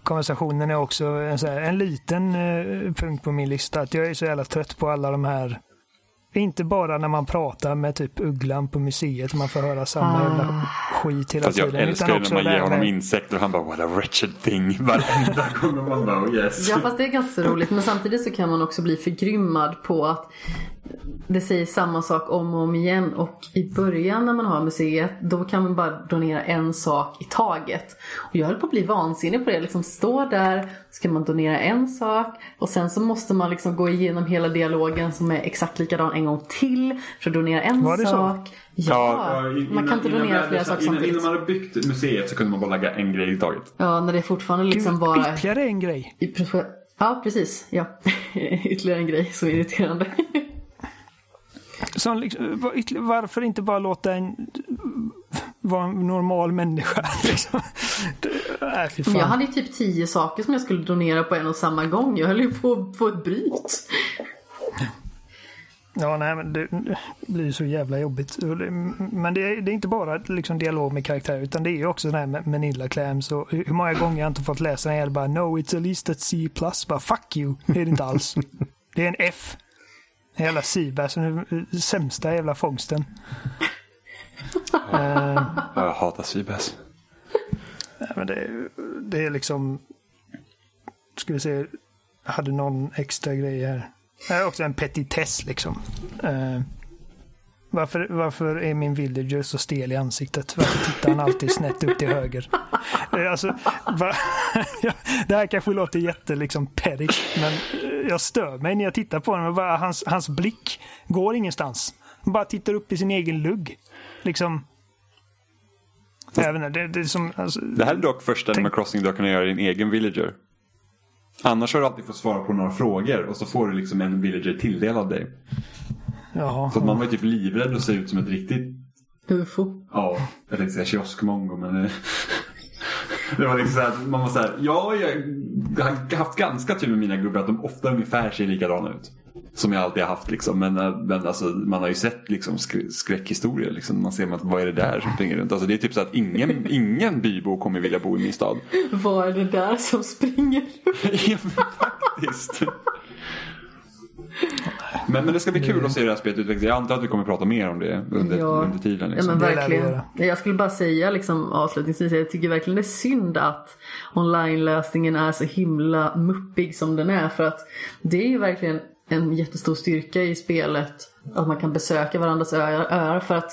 Konversationen är också en, så här, en liten eh, punkt på min lista. Att jag är så jävla trött på alla de här inte bara när man pratar med typ Ugglan på museet, man får höra samma Ah. jävla skit hela Fast jag tiden. älskar utan när man ger honom med- insekter och han bara what a wretched thing varenda gång man bara oh yes. Ja fast det är ganska roligt men samtidigt så kan man också bli förgrymmad på att det säger samma sak om och om igen och i början när man har museet då kan man bara donera en sak i taget. Och jag höll på att bli vansinnig på det, liksom stå där, ska man donera en sak och sen så måste man liksom gå igenom hela dialogen som är exakt likadan en gång till för att donera en Var det så? sak. Ja, in- man kan inte innan- donera innan- flera saker innan, samtidigt. innan man hade byggt museet så kunde man bara lägga en grej i taget. Ja, när det fortfarande liksom Gud, bara... Ytterligare en grej. Ja, precis. Ja. Ytterligare en grej som är irriterande. Som liksom, varför inte bara låta en vara en normal människa? Liksom. Fan. Jag hade ju typ tio saker som jag skulle donera på en och samma gång. Jag höll ju på att få ett bryt. Ja, nej, men det, det blir ju så jävla jobbigt. Men det är, det är inte bara liksom dialog med karaktär utan det är ju också den här med Manila Clams och hur många gånger jag inte fått läsa en jävla bara No, it's at least at C+. Bara fuck you. Det är det inte alls. Det är en F. En jävla Seabass, den sämsta jävla fångsten. Eh, Jag hatar Seabass. nej, men det, det är liksom... Ska vi se. Jag hade någon extra grej här. Det är också en petitess liksom. Eh, varför, varför är min villager så stel i ansiktet? Varför tittar han alltid snett upp till höger? Eh, Alltså, va, det här kanske låter jätte liksom perigt, men eh, jag stör mig när jag tittar på honom. Bara, hans, hans blick går ingenstans. Han bara tittar upp i sin egen lugg. Liksom. Inte, det, det som... Alltså, Det här är dock första Animal Crossing du har kunnat göra din egen villager. Annars har du alltid fått svara på några frågor och så får du liksom en villager tilldelad dig. Jaha. Så att man var ju typ livrädd att se ut som ett riktigt, Ufo. ja, jag tänkte säga kioskmongo men det, var liksom så här, man var så här, ja, jag har haft ganska tur med mina gubbar att de ofta ungefär ser likadana ut. Som jag alltid har haft liksom. Men, men alltså, man har ju sett liksom, sk- skräckhistorier. Liksom. Man ser att vad är det där som springer runt. Alltså, det är typ så att ingen, ingen bybo kommer vilja bo i min stad. Vad är det där som springer? Ja, men faktiskt. Men, men det ska bli kul att se det här spelet utvecklas. Jag antar att vi kommer prata mer om det under, Ja. under tiden. Ja Liksom. men lär vi verkligen. Jag skulle bara säga liksom avslutningsvis, jag tycker verkligen det är synd att online-lösningen är så himla muppig som den är. För att det är ju verkligen en jättestor styrka i spelet att man kan besöka varandras öar. öar för att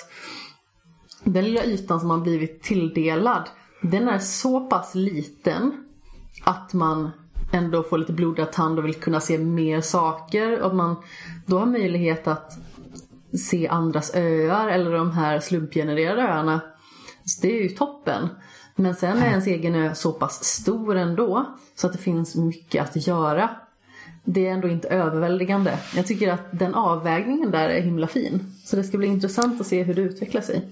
den lilla ytan som man blivit tilldelad, den är så pass liten att man ändå får lite blodad tand och vill kunna se mer saker. Och man då har möjlighet att se andras öar eller de här slumpgenererade öarna. Så det är ju toppen. Men sen är ens egen ö så pass stor ändå så att det finns mycket att göra. Det är ändå inte överväldigande. Jag tycker att den avvägningen där är himla fin. Så det ska bli intressant att se hur det utvecklar sig.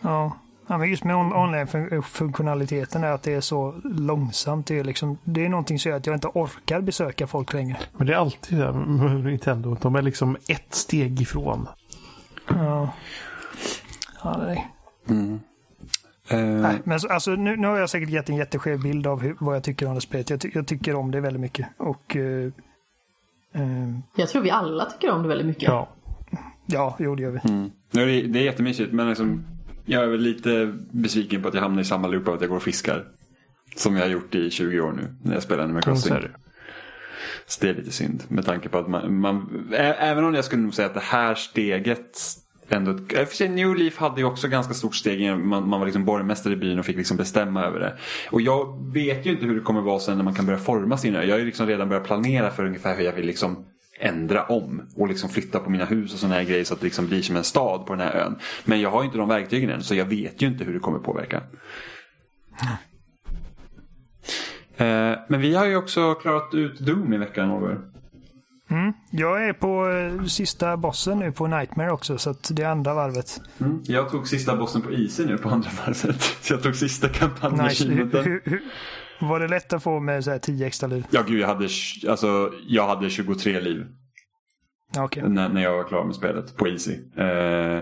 Ja ja, men just med on- online-funktionaliteten är att det är så långsamt. Det är, liksom, det är någonting som gör att jag inte orkar besöka folk längre. Men det är alltid det med Nintendo. De är liksom ett steg ifrån. Ja. Ja, nej. Eh, Nej, men så, alltså, nu, nu har jag säkert gett en jätteskev bild av hur, vad jag tycker om det spelet. Jag, ty jag tycker om det väldigt mycket. Och eh, eh, Jag tror vi alla tycker om det väldigt mycket. Ja. ja, jo det gör vi. Mm. Det, är, det är jättemysigt men liksom, jag är väl lite besviken på att jag hamnar i samma loop av att jag går och fiskar. Som jag har gjort i 20 år nu när jag spelar Animal Crossing. det. Så det är lite synd med tanke på att man, man ä, även om jag skulle nog säga att det här steget ändå, för sig New Leaf hade ju också ganska stort steg, man, man var liksom borgmästare i byn och fick liksom bestämma över det. Och jag vet ju inte hur det kommer vara sen när man kan börja forma sin ö. Jag har ju liksom redan börjat planera för ungefär hur jag vill liksom ändra om och liksom flytta på mina hus och sådana här grejer så att det liksom blir som en stad på den här ön. Men jag har ju inte de verktygen än så jag vet ju inte hur det kommer påverka. Eh, Men vi har ju också klarat ut Doom i veckan, Oliver. Mm. Jag är på eh, sista bossen nu på Nightmare också, så att det är andra varvet. Mm. Jag tog sista bossen på Easy nu på andra varvet. Så jag tog sista Nice. Hur, kampanjachievementen. hur, hur, var det lätt att få med så här 10 extra liv? Ja, gud, jag hade, alltså, jag hade 23 liv Okej. när, när jag var klar med spelet på Easy. Eh,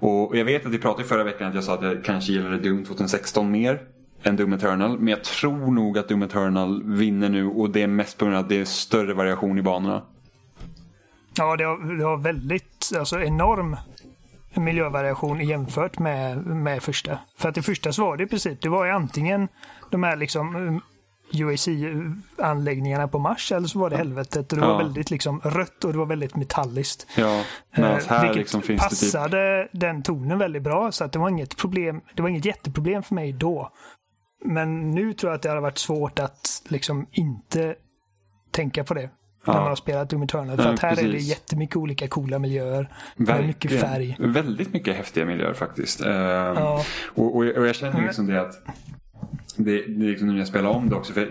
Och jag vet att vi pratade förra veckan att jag sa att jag kanske gillade Doom 2016 mer än Doom Eternal. Men jag tror nog att Doom Eternal vinner nu och det är mest på grund av att det är större variation i banorna. Ja, det har, det har väldigt, alltså enorm miljövariation jämfört med, med första. För att det första så var det i princip, det var ju antingen de här liksom UAC-anläggningarna på Mars eller så var det helvetet. Och det Ja. var väldigt liksom rött och det var väldigt metalliskt. Ja, medan Eh, här vilket liksom finns det typ... passade den tonen väldigt bra. Så att det var inget problem. Det var inget jätteproblem för mig då. Men nu tror jag att det hade varit svårt att liksom inte tänka på det. Ja. När man har spelat Doom Eternal. För Ja, att här är det precis. jättemycket olika coola miljöer. Med mycket färg. Väldigt mycket häftiga miljöer faktiskt. Eh, Ja. och, och, och jag känner liksom det att det, det är liksom när jag spelar om det också. För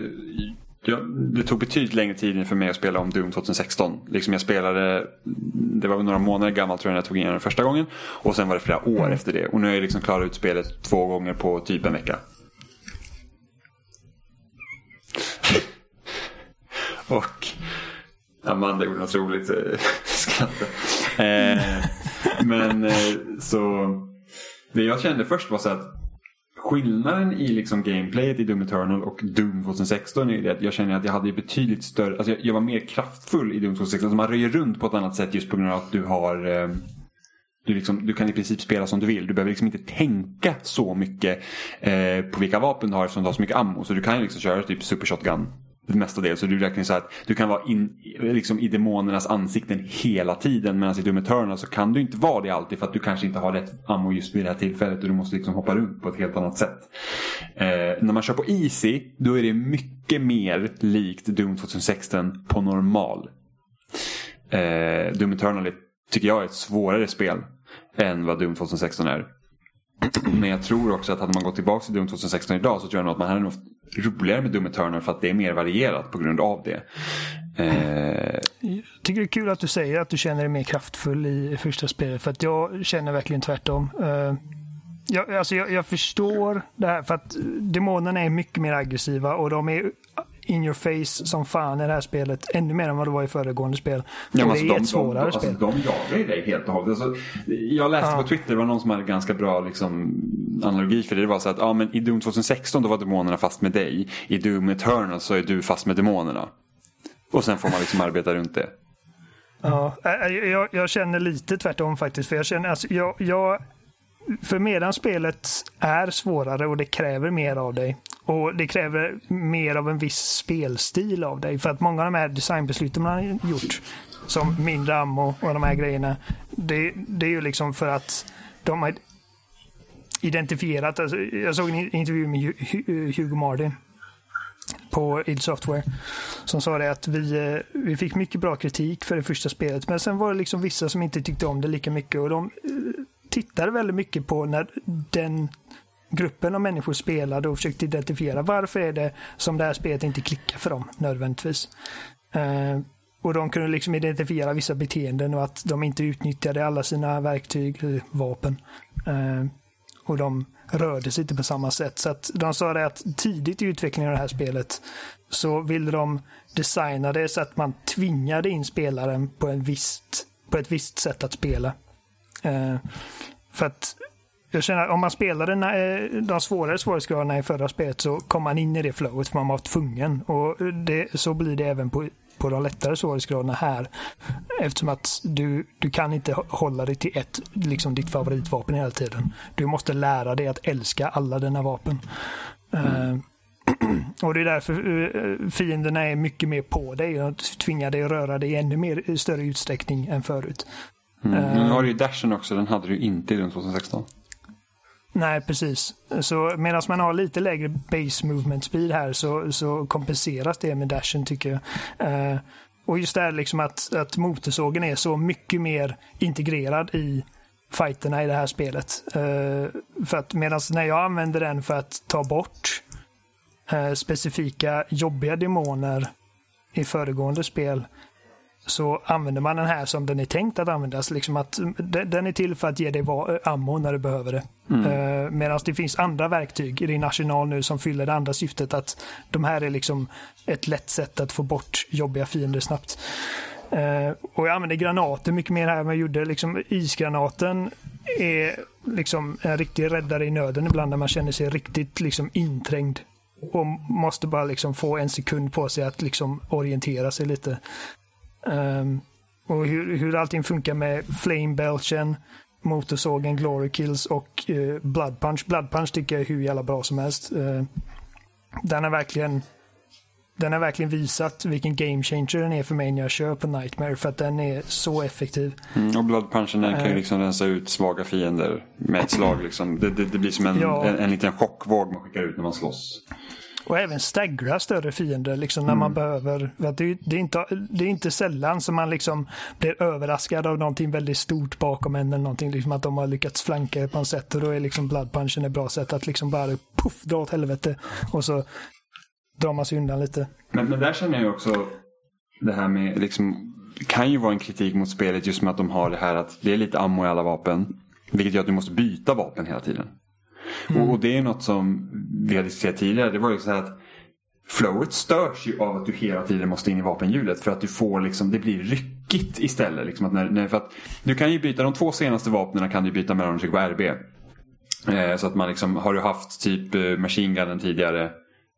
jag, det tog betydligt längre tid för mig att spela om Doom 2016. Liksom jag spelade, det var några månader gammalt tror jag när jag tog igenom det första gången. Och sen var det flera år efter det. Och nu har jag liksom klarat ut spelet två gånger på typ en vecka. Och Amanda gjorde något roligt eh, skratt. Eh, men eh, så det jag kände först var så att skillnaden i liksom gameplayet i Doom Eternal och Doom 2016 är ju det att jag känner att jag hade betydligt större, alltså jag, jag var mer kraftfull i Doom 2016. Alltså man röjer runt på ett annat sätt just på grund av att du har eh, du, liksom, du kan i princip spela som du vill. Du behöver liksom inte tänka så mycket eh, på vilka vapen du har eftersom du har så mycket ammo. Så du kan ju liksom köra typ super shotgun mestadels. Så du räknar så att du kan vara in, liksom i demonernas ansikten hela tiden. Medan i Doom Eternal så kan du inte vara det alltid för att du kanske inte har rätt ammo just vid det här tillfället. Och du måste liksom hoppa runt på ett helt annat sätt. Eh, när man kör på Easy då är det mycket mer likt Doom 2016 på normal. Eh, Doom Eternal är, tycker jag är ett svårare spel än vad Doom 2016 är. Men jag tror också att hade man gått tillbaka till Doom 2016 idag så tror jag nog att man hade nog roligare med Doom Eternal för att det är mer varierat på grund av det. Eh, Jag tycker det är kul att du säger att du känner dig mer kraftfull i första spelet. För att jag känner verkligen tvärtom. Eh, jag, alltså jag, jag förstår det här för att demonerna är mycket mer aggressiva och de är in your face som fan i det här spelet. Ännu mer än vad det var i föregående spel. Ja, alltså, det är de, ett svårare de, spel. Alltså, de jagar ju dig helt och hållet. Alltså, jag läste Ja. på Twitter, det var någon som hade ganska bra liksom, analogi för det. Det var så att ja, men i Doom 2016 då var demonerna fast med dig. I Doom Eternal så är du fast med demonerna. Och sen får man liksom arbeta runt det. Ja, jag, jag känner lite tvärtom faktiskt. För jag känner, alltså, jag, jag, för medan spelet är svårare och det kräver mer av dig och det kräver mer av en viss spelstil av dig. För att många av de här designbesluten man har gjort, som mindre ammo och de här grejerna, det, det är ju liksom för att de har identifierat, alltså, jag såg en intervju med Hugo Martin på id Software som sa det att vi, eh, vi fick mycket bra kritik för det första spelet men sen var det liksom vissa som inte tyckte om det lika mycket och de tittade väldigt mycket på när den gruppen av människor spelade och försökte identifiera varför är det som det här spelet inte klickar för dem nödvändigtvis. Eh, och de kunde liksom identifiera vissa beteenden och att de inte utnyttjade alla sina verktyg, eh, vapen. Eh, och de rörde sig inte på samma sätt. Så att de sa det att tidigt i utvecklingen av det här spelet så ville de designa det så att man tvingade in spelaren på, en visst, på ett visst sätt att spela. Eh, för att jag känner att om man spelade eh, de svårare svårighetsgraderna i förra spelet så kom man in i det flowet för man var tvungen. Och det, så blir det även på, på de lättare svårighetsgraderna här. Eftersom att du, du kan inte hålla dig till ett, liksom ditt favoritvapen hela tiden. Du måste lära dig att älska alla dina vapen. Eh, och det är därför eh, fienderna är mycket mer på dig och tvingar dig att röra dig i ännu mer i större utsträckning än förut. Mm. Nu har du ju dashen också, den hade du inte i Doom 2016. Nej, precis. Så medan man har lite lägre base movement speed här så, så kompenseras det med dashen tycker jag. Eh, och just det här liksom att, att motorsågen är så mycket mer integrerad i fighterna i det här spelet. Eh, för att medan när jag använder den för att ta bort eh, specifika jobbiga demoner i föregående spel så använder man den här som den är tänkt att användas. Liksom att den den är till för att ge dig va- ammo när du behöver det. Mm. Medan det finns andra verktyg i din arsenal nu som fyller det andra syftet. Att de här är liksom ett lätt sätt att få bort jobbiga fiender snabbt. Eh, och jag använder granater mycket mer här än vad jag gjorde. Liksom, isgranaten är liksom en riktig räddare i nöden ibland när man känner sig riktigt liksom inträngd. Och måste bara liksom få en sekund på sig att liksom orientera sig lite. Ehm, och hur, hur allting funkar med flame belchen, motorsågen, glory kills och uh, blood punch. Blood punch tycker jag är hur jävla bra som helst. Uh, den har verkligen den har verkligen visat vilken game changer den är för mig när jag kör på Nightmare för att den är så effektiv. Mm, och Blood Punchen den kan ju Eh. liksom rensa ut svaga fiender med ett slag. Liksom. Det, det, det blir som en, Ja. en, en liten chockvåg man skickar ut när man slåss. Och även staggra större fiender liksom när man behöver. Det, är, det, är inte, det är inte sällan som man liksom blir överraskad av någonting väldigt stort bakom en eller någonting. Liksom att de har lyckats flanka på något sätt och då är liksom blood punchen ett bra sätt att liksom bara puff, dra åt helvete. Och så drar man sig undan lite. Men, men där känner jag också det här med liksom kan ju vara en kritik mot spelet just med att de har det här att det är lite ammo i alla vapen. Vilket gör att du måste byta vapen hela tiden. Och, och det är något som vi har diskuterat tidigare. Det var ju så här att flowet störs ju av att du hela tiden måste in i vapenhjulet. För att du får liksom, det blir ryckigt istället. Liksom att när, när, för att du kan ju byta, de två senaste vapnen kan du byta mellan om du trycker på RB. Eh, så att man liksom, har du haft typ eh, machine gunnen tidigare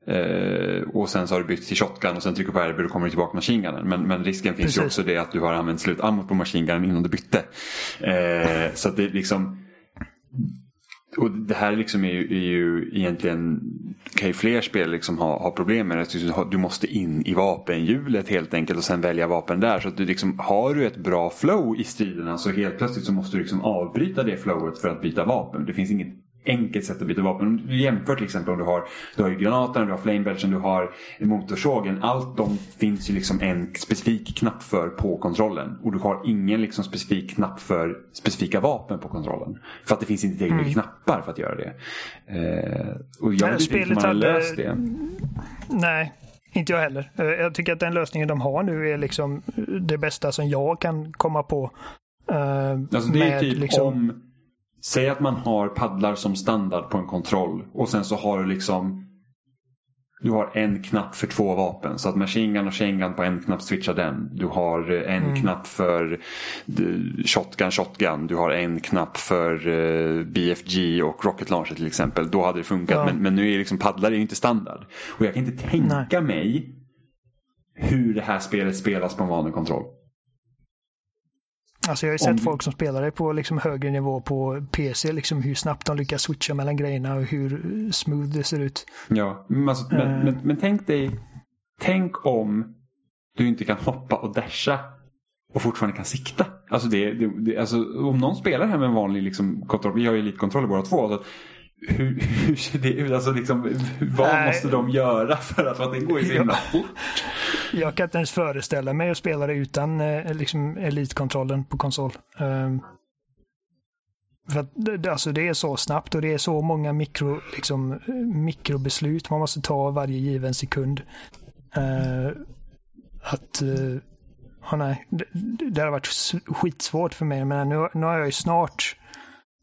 Eh, och sen så har du bytt till shotgun och sen trycker på RB och då kommer du tillbaka machine gunnen. Men, men risken finns ju Precis. också det att du har använt slut ammot på machine gunnen innan du bytte. Eh, så att det liksom och det här liksom är ju, är ju egentligen kan ju fler spel liksom ha, ha problem med det. Du, du måste in i vapenhjulet helt enkelt och sen välja vapen där. Så att du liksom, har du ett bra flow i striderna så helt plötsligt så måste du liksom avbryta det flowet för att byta vapen. Det finns inget enkelt sätt att byta vapen. Om du jämför till exempel om du har, du har ju granaten, du har flamebelchen, du har motorsågen. Allt de finns ju liksom en specifik knapp för på kontrollen. Och du har ingen liksom specifik knapp för specifika vapen på kontrollen. För att det finns inte tillräckligt mycket knappar för att göra det. Eh, och jag vet inte hur man har löst det. Nej, inte jag heller. Eh, Jag tycker att den lösningen de har nu är liksom det bästa som jag kan komma på. Eh, Alltså det är typ liksom- om... Säg att man har paddlar som standard på en kontroll och sen så har du liksom du har en knapp för två vapen. Så att Machine Gun och Chain Gun på en knapp switchar den. Du har eh, en knapp för Shotgun Shotgun. Du har en knapp för eh, BFG och Rocket Launcher till exempel. Då hade det funkat. Ja. Men, men nu är liksom paddlar är ju inte standard. Och jag kan inte tänka mig hur det här spelet spelas på en vanlig kontroll. Alltså jag har ju Om- sett folk som spelar det på liksom högre nivå på PC, liksom hur snabbt de lyckas switcha mellan grejerna och hur smooth det ser ut. Ja, men, alltså, men, Eh. men, men tänk dig, tänk om du inte kan hoppa och dasha och fortfarande kan sikta. Alltså, det, det, det, alltså om någon spelar här med en vanlig liksom, kontroll, vi har ju elitkontroller båda två. Alltså, hur, hur ser det ut? Alltså, liksom, vad Nej. måste de göra för att, för att det går så himla fort? Jag kan inte ens föreställa mig att spela det utan eh, liksom elitkontrollen på konsol. Ehm, för att alltså det är så snabbt och det är så många mikro, liksom, mikrobeslut man måste ta varje given sekund. Eh, att uh, oh nej, det, det har varit skitsvårt för mig. Men nu, nu har jag ju snart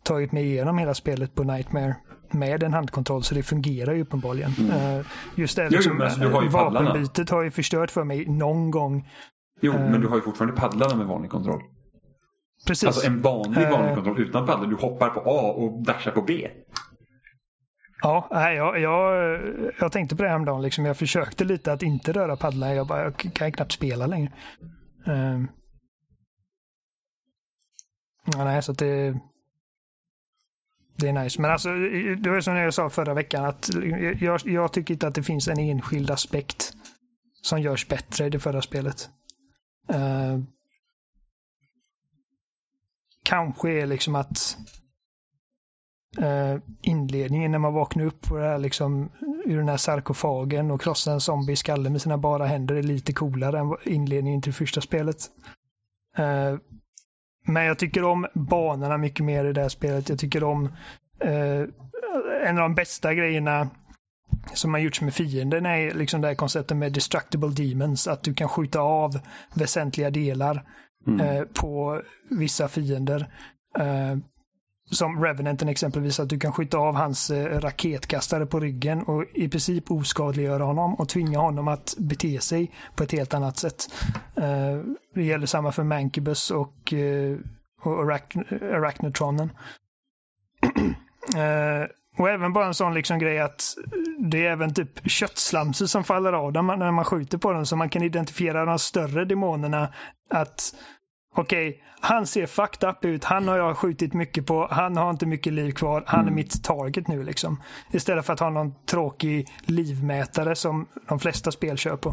tagit mig igenom hela spelet på Nightmare med en handkontroll så det fungerar ju uppenbarligen. Eh, just det, Mm. jo, liksom, alltså, du har ju eh, paddlarna. vapenbytet har ju förstört för mig någon gång. Jo, Eh. men du har ju fortfarande paddlarna med vanlig kontroll. Precis. Alltså en vanlig Eh. vanlig kontroll utan paddlar. Du hoppar på A och dashar på B. Ja, nej, jag, jag, jag tänkte på det häromdagen. Liksom. Jag försökte lite att inte röra paddlar. Jag bara, jag kan ju knappt spela längre. Um, ja, nej, så att det, det är nice. Men alltså, det var som jag sa förra veckan. att jag, jag tycker inte att det finns en enskild aspekt som görs bättre i det förra spelet. Uh, kanske är liksom att uh, inledningen när man vaknar upp på det här liksom, ur den här sarkofagen och krossar en zombie i skallen med sina bara händer är lite coolare än inledningen till första spelet. Uh, men jag tycker om banorna mycket mer i det här spelet. Jag tycker om eh, en av de bästa grejerna som har gjorts med fienden är liksom det här konceptet med destructible demons. Att du kan skjuta av väsentliga delar eh, på vissa fiender. Eh, som Revenanten exempelvis, att du kan skjuta av hans eh, raketkastare på ryggen och i princip oskadliggöra honom och tvinga honom att bete sig på ett helt annat sätt. Eh, det gäller samma för Mankibus och, eh, och Arachn- Arachnotronen. Och även bara en sån liksom grej att det är även typ köttslamsor som faller av dem när man skjuter på dem så man kan identifiera de större demonerna. Att okej, han ser fucked up ut, han har jag skjutit mycket på, han har inte mycket liv kvar, han är mitt target nu liksom. Istället för att ha någon tråkig livmätare som de flesta spel kör på.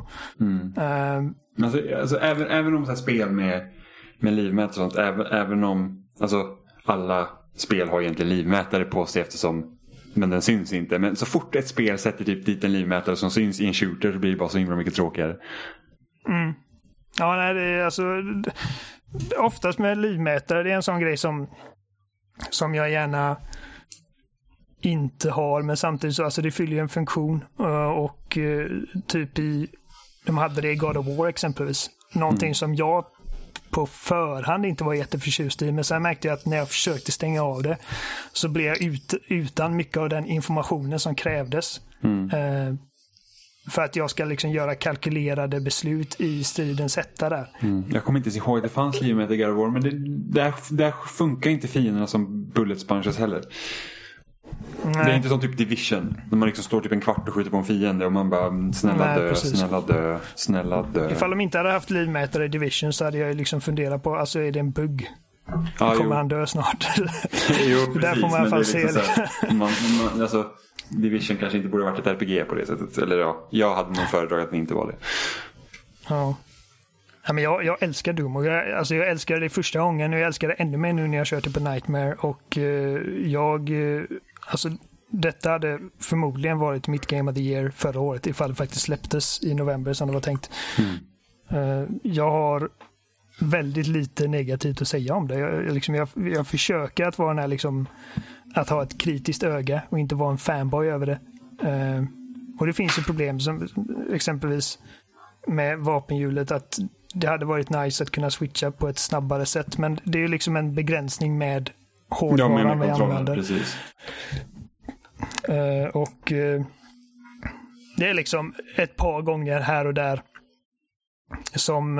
Eh, Alltså, alltså, även, även om så här spel med, med livmätare och sånt, även, även om alltså, alla spel har egentligen livmätare på sig eftersom men den syns inte. Men så fort ett spel sätter typ dit en livmätare som syns i en shooter så blir det bara så himla mycket tråkigare. Ja, nej, det är alltså... Oftast med livmätare, det är en sån grej som, som jag gärna inte har, men samtidigt så alltså det fyller ju en funktion. Eh, Och eh, typ i, de hade det i God of War exempelvis. Någonting som jag på förhand inte var jätteförtjust i, men sen märkte jag att när jag försökte stänga av det så blev jag ut, utan mycket av den informationen som krävdes. Eh, för att jag ska liksom göra kalkylerade beslut i stridens hetta där. Jag kommer inte ens ihåg, det fanns livmätare i God of War men det, där, där funkar inte fienderna som bullet sponges heller. Det är Nej. inte som typ Division. När man liksom står typ en kvart och skjuter på en fiende och man bara "Mm, snälla Nej, dö, precis. snälla dö, snälla dö. Ifall de inte hade haft livmätare i Division så hade jag ju liksom funderat på, alltså är det en bugg? ja, Kommer jo. han dö snart? jo, precis, Där får man i alla fall liksom se här, man, man, alltså, Division kanske inte borde varit ett RPG på det sättet. Eller ja, jag hade nog föredragit att det inte var det. ja. Ja, men jag, jag älskar Doom och jag, alltså jag älskade det första gången och jag älskar det ännu mer nu när jag kör det på Nightmare och eh, jag, eh, alltså detta hade förmodligen varit mitt Game of the Year förra året ifall det faktiskt släpptes i november som det var tänkt. Eh, jag har väldigt lite negativt att säga om det. Jag, liksom, jag, jag försöker att vara den här liksom, att ha ett kritiskt öga och inte vara en fanboy över det. Eh, och det finns ju problem som exempelvis med vapenhjulet att det hade varit nice att kunna switcha på ett snabbare sätt. Men det är ju liksom en begränsning med hårdvaran vi använder. precis. Eh, och eh, det är liksom ett par gånger här och där som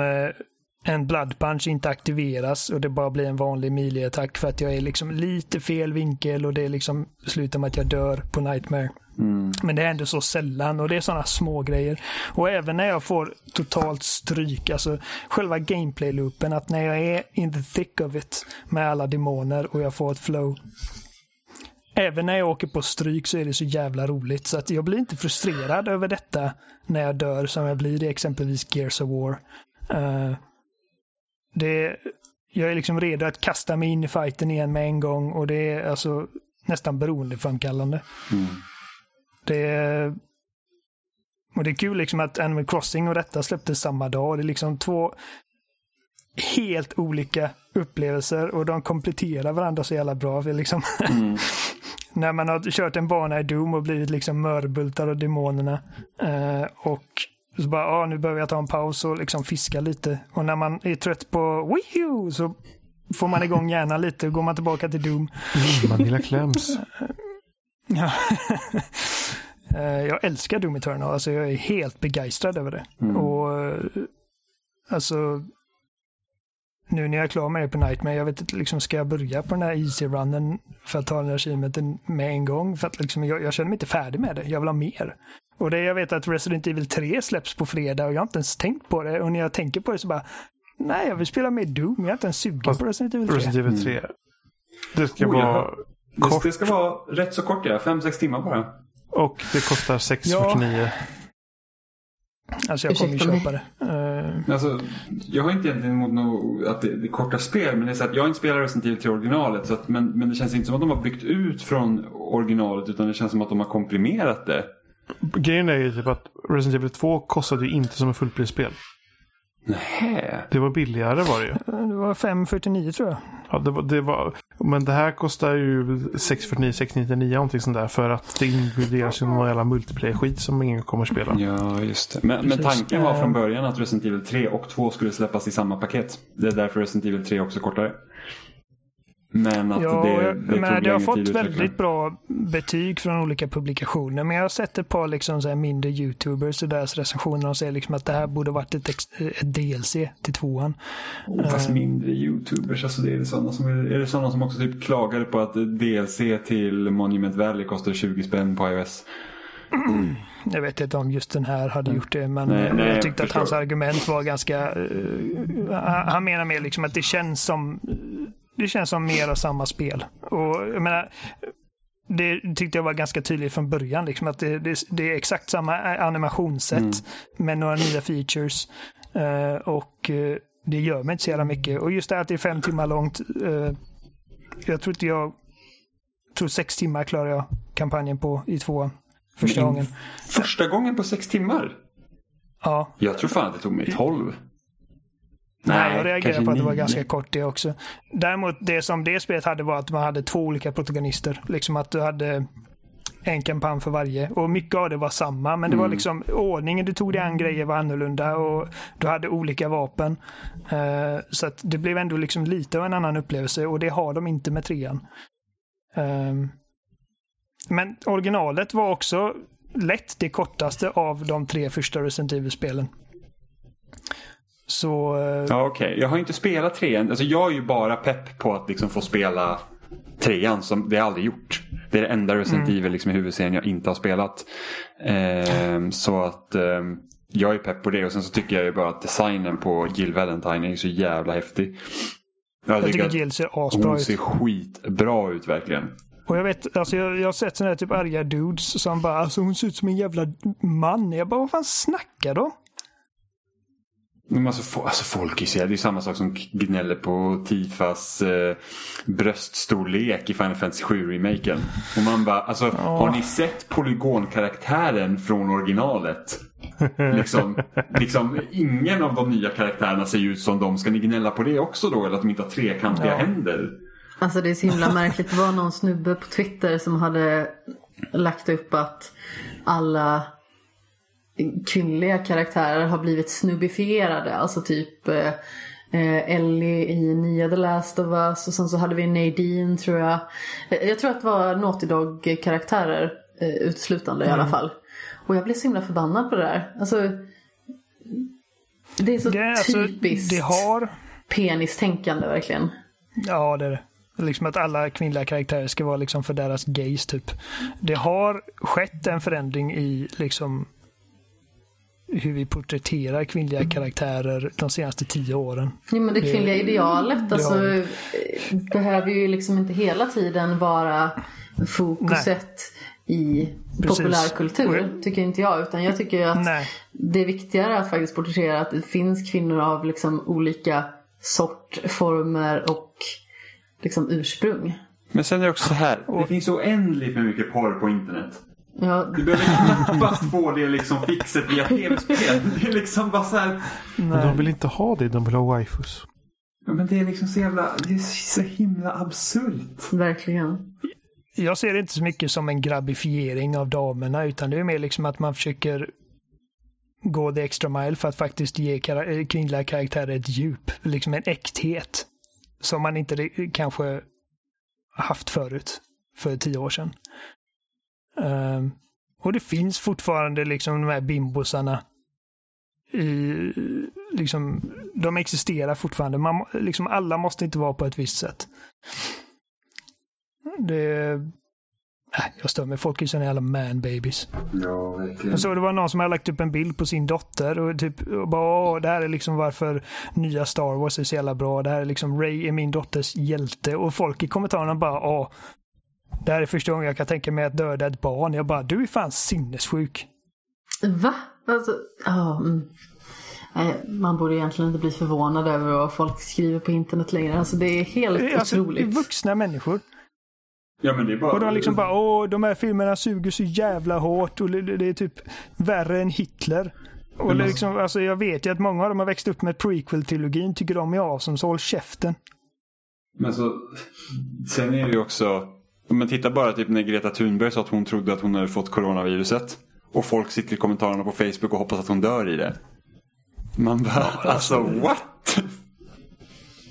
en blood punch inte aktiveras och det bara blir en vanlig melee-attack för att jag är liksom lite fel vinkel och det liksom slutar med att jag dör på Nightmare. Mm. Men det händer så sällan och det är sådana små grejer. Och även när jag får totalt stryk, alltså själva gameplay-loopen, att när jag är in the thick of it med alla demoner och jag får ett flow. Även när jag åker på stryk så är det så jävla roligt så att jag blir inte frustrerad över detta när jag dör som jag blir i exempelvis Gears of War. Uh, det, jag är liksom redo att kasta mig in i fighten igen med en gång och det är alltså nästan beroendeframkallande. Mm. Det, och det är kul liksom att Animal Crossing och detta släpptes samma dag. Det är liksom två helt olika upplevelser och de kompletterar varandra så jävla bra. För liksom Mm. när man har kört en bana i Doom och blivit liksom mörbultad av demonerna. Eh, och så bara, ah, nu behöver jag ta en paus och liksom fiska lite. Och när man är trött på Wihoo så får man igång hjärnan lite och går man tillbaka till Doom. Mm, Manilla kläms. Ja. Eh, jag älskar Doom Eternal, alltså jag är helt begeistrad över det. Mm. Och eh, alltså nu när jag är klar med det på Nightmare, jag vet inte, liksom, ska jag börja på den här easy-runnen för att ta den här achievementen med en gång? För att liksom, jag, jag känner mig inte färdig med det, jag vill ha mer. Och det jag vet att Resident Evil 3 släpps på fredag och jag har inte ens tänkt på det. Och när jag tänker på det så bara, nej jag vill spela mer Doom, jag är inte ens sugen på Resident Evil 3. Resident Evil 3. Det ska Oh, vara. Det, kort det ska vara rätt så kort ja, 5-6 timmar bara. och det kostar 649. Alltså jag kommer ju köpa det. Eh, Alltså, jag har inte egentligen emot något, att det, det är korta spel, men det är så att jag har inte spelat Resident Evil till originalet. Så att, men, men det känns inte som att de har byggt ut från originalet, utan det känns som att de har komprimerat det. Grejen är ju typ att Resident Evil 2 kostade ju inte som ett fullprisspel. Nähä. Det var billigare var det ju. det var 549 tror jag. Ja, det var, det var, men det här kostar ju 649, 699 någonting sånt där. För att det inkluderas ju någon jävla multiplayer-skit som ingen kommer att spela. Ja, just det. Men, men tanken var Eh. från början att Resident Evil 3 och 2 skulle släppas i samma paket. Det är därför Resident Evil 3 också är kortare. Men att Ja, det, jag- det men det har fått att väldigt bra betyg från olika publikationer. Men jag har sett ett par liksom så mindre YouTubers och deras recensioner och säger liksom att det här borde varit ett, ett DLC till tvåan. Oh, fast mindre YouTubers, alltså det är, det sådana som, är, det sådana som också typ klagade på att DLC till Monument Valley kostar 20 spänn på iOS? Jag vet inte om just den här hade gjort det, men Nej, nej, jag jag tyckte att förstår. hans argument var ganska... han- han menar mer liksom att det känns som det känns som mer av samma spel. Och jag menar, det tyckte jag var ganska tydligt från början, liksom att det, det, det är exakt samma animationssätt Mm. med några nya features. Eh, och eh, det gör mig inte så jävla mycket. Och just det att det är fem timmar långt. eh, jag tror inte jag... tror sex timmar klarar jag kampanjen på i tvåan. Första Men- gången. Första gången på sex timmar? Ja. Jag tror fan att det tog mig 12. Nej, jag reagerade på att det var ganska kort det också. Däremot det som det spelet hade var att man hade två olika protagonister. Liksom att du hade en kampanj för varje. Och mycket av det var samma, men det var Mm. liksom ordningen du tog dig an grejer var annorlunda och du hade olika vapen. Eh, så att det blev ändå liksom lite av en annan upplevelse och det har de inte med trean. Ehm, men originalet var också lätt det kortaste av de tre första Resident Evil-spelen. Så eh, Ja, okej. Jag har inte spelat trean. Alltså, jag är ju bara pepp på att liksom få spela trean. Som det har jag aldrig gjort. Det är det enda Resident Mm. Evil liksom, i huvudserien jag inte har spelat. Ehm, så att ehm, jag är pepp på det. Och sen så tycker jag ju bara att designen på Jill Valentine är så jävla häftig. Jag, jag tycker att Jill ser asbra hon ut. ser skitbra ut verkligen. Och jag vet, alltså jag, jag har sett sådana här typ arga dudes som bara, alltså hon ser ut som en jävla man. Jag bara, vad fan snackar de? Men alltså, alltså folk är det är ju samma sak som gnäller på Tifas eh, bröststorlek i Final Fantasy 7-remaken. Och man bara, alltså har ni sett polygonkaraktären från originalet? liksom, liksom, ingen av de nya karaktärerna ser ut som de. Ska ni gnälla på det också då? Eller att de inte har trekantiga Ja. händer? Alltså det är så himla märkligt. Det var någon snubbe på Twitter som hade lagt upp att alla kvinnliga karaktärer har blivit snubbifierade. Alltså typ eh, eh, Ellie i nya The Last of Us och sen så hade vi Nadine tror jag. Eh, Jag tror att det var Naughty Dog-karaktärer eh, uteslutande i alla fall. Och jag blev så himla förbannad på det där. Alltså, det är så är alltså, typiskt det har... penistänkande verkligen. Ja, det är det. Liksom att alla kvinnliga karaktärer ska vara liksom för deras gays typ. Det har skett en förändring i liksom hur vi porträtterar kvinnliga karaktärer de senaste tio åren. Jo, men det Det- kvinnliga idealet det alltså, eh, behöver ju liksom inte hela tiden vara fokuset i Precis. populärkultur, tycker inte jag. Utan jag tycker att Nej. det är viktigare att faktiskt porträttera att det finns kvinnor av liksom olika sort, former och liksom ursprung. Men sen är det också så här. Det finns oändligt med mycket porr på internet. Ja, Du behöver knappast få det liksom fixet via tv-spel. Det är liksom bara så här. Men de vill inte ha det, de vill ha waifus. Ja, Men det är liksom så jävla, det är så himla absurt. verkligen. Jag ser det inte så mycket som en grabbifiering av damerna utan det är mer liksom att man försöker gå the extra mile för att faktiskt ge kara- eh, kvinnliga karaktärer ett djup, liksom en äkthet. Som man inte kanske haft förut, för tio år sedan. Ehm, och det finns fortfarande liksom de här bimbosarna. I, liksom, de existerar fortfarande. Man, liksom, alla måste inte vara på ett visst sätt. Det... Nej, jag stör mig. Folk är såna jävla man-babies. Ja, verkligen. Jag såg det var någon som hade lagt upp en bild på sin dotter och typ och bara Åh, det här är liksom varför nya Star Wars är så jävla bra. Det här är liksom Ray är min dotters hjälte. Och folk i kommentarerna bara Åh, det här är första gången jag kan tänka mig att döda ett barn. Jag bara, du är fan sinnessjuk. Va? Alltså, ja, mm. Man borde egentligen inte bli förvånad över vad folk skriver på internet längre. Alltså det är helt Alltså, det är otroligt. vuxna människor. Ja, men det är bara... Och de liksom bara, åh, de här filmerna suger så jävla hårt och det, är typ värre än Hitler. Och det är liksom, alltså jag vet ju att många av dem har växt upp med prequel-trilogin, tycker de är awesome, så håll käften. Men så, sen är det ju också, om man tittar bara typ när Greta Thunberg sa att hon trodde att hon hade fått coronaviruset. Och folk sitter i kommentarerna på Facebook och hoppas att hon dör i det. Man bara, alltså what?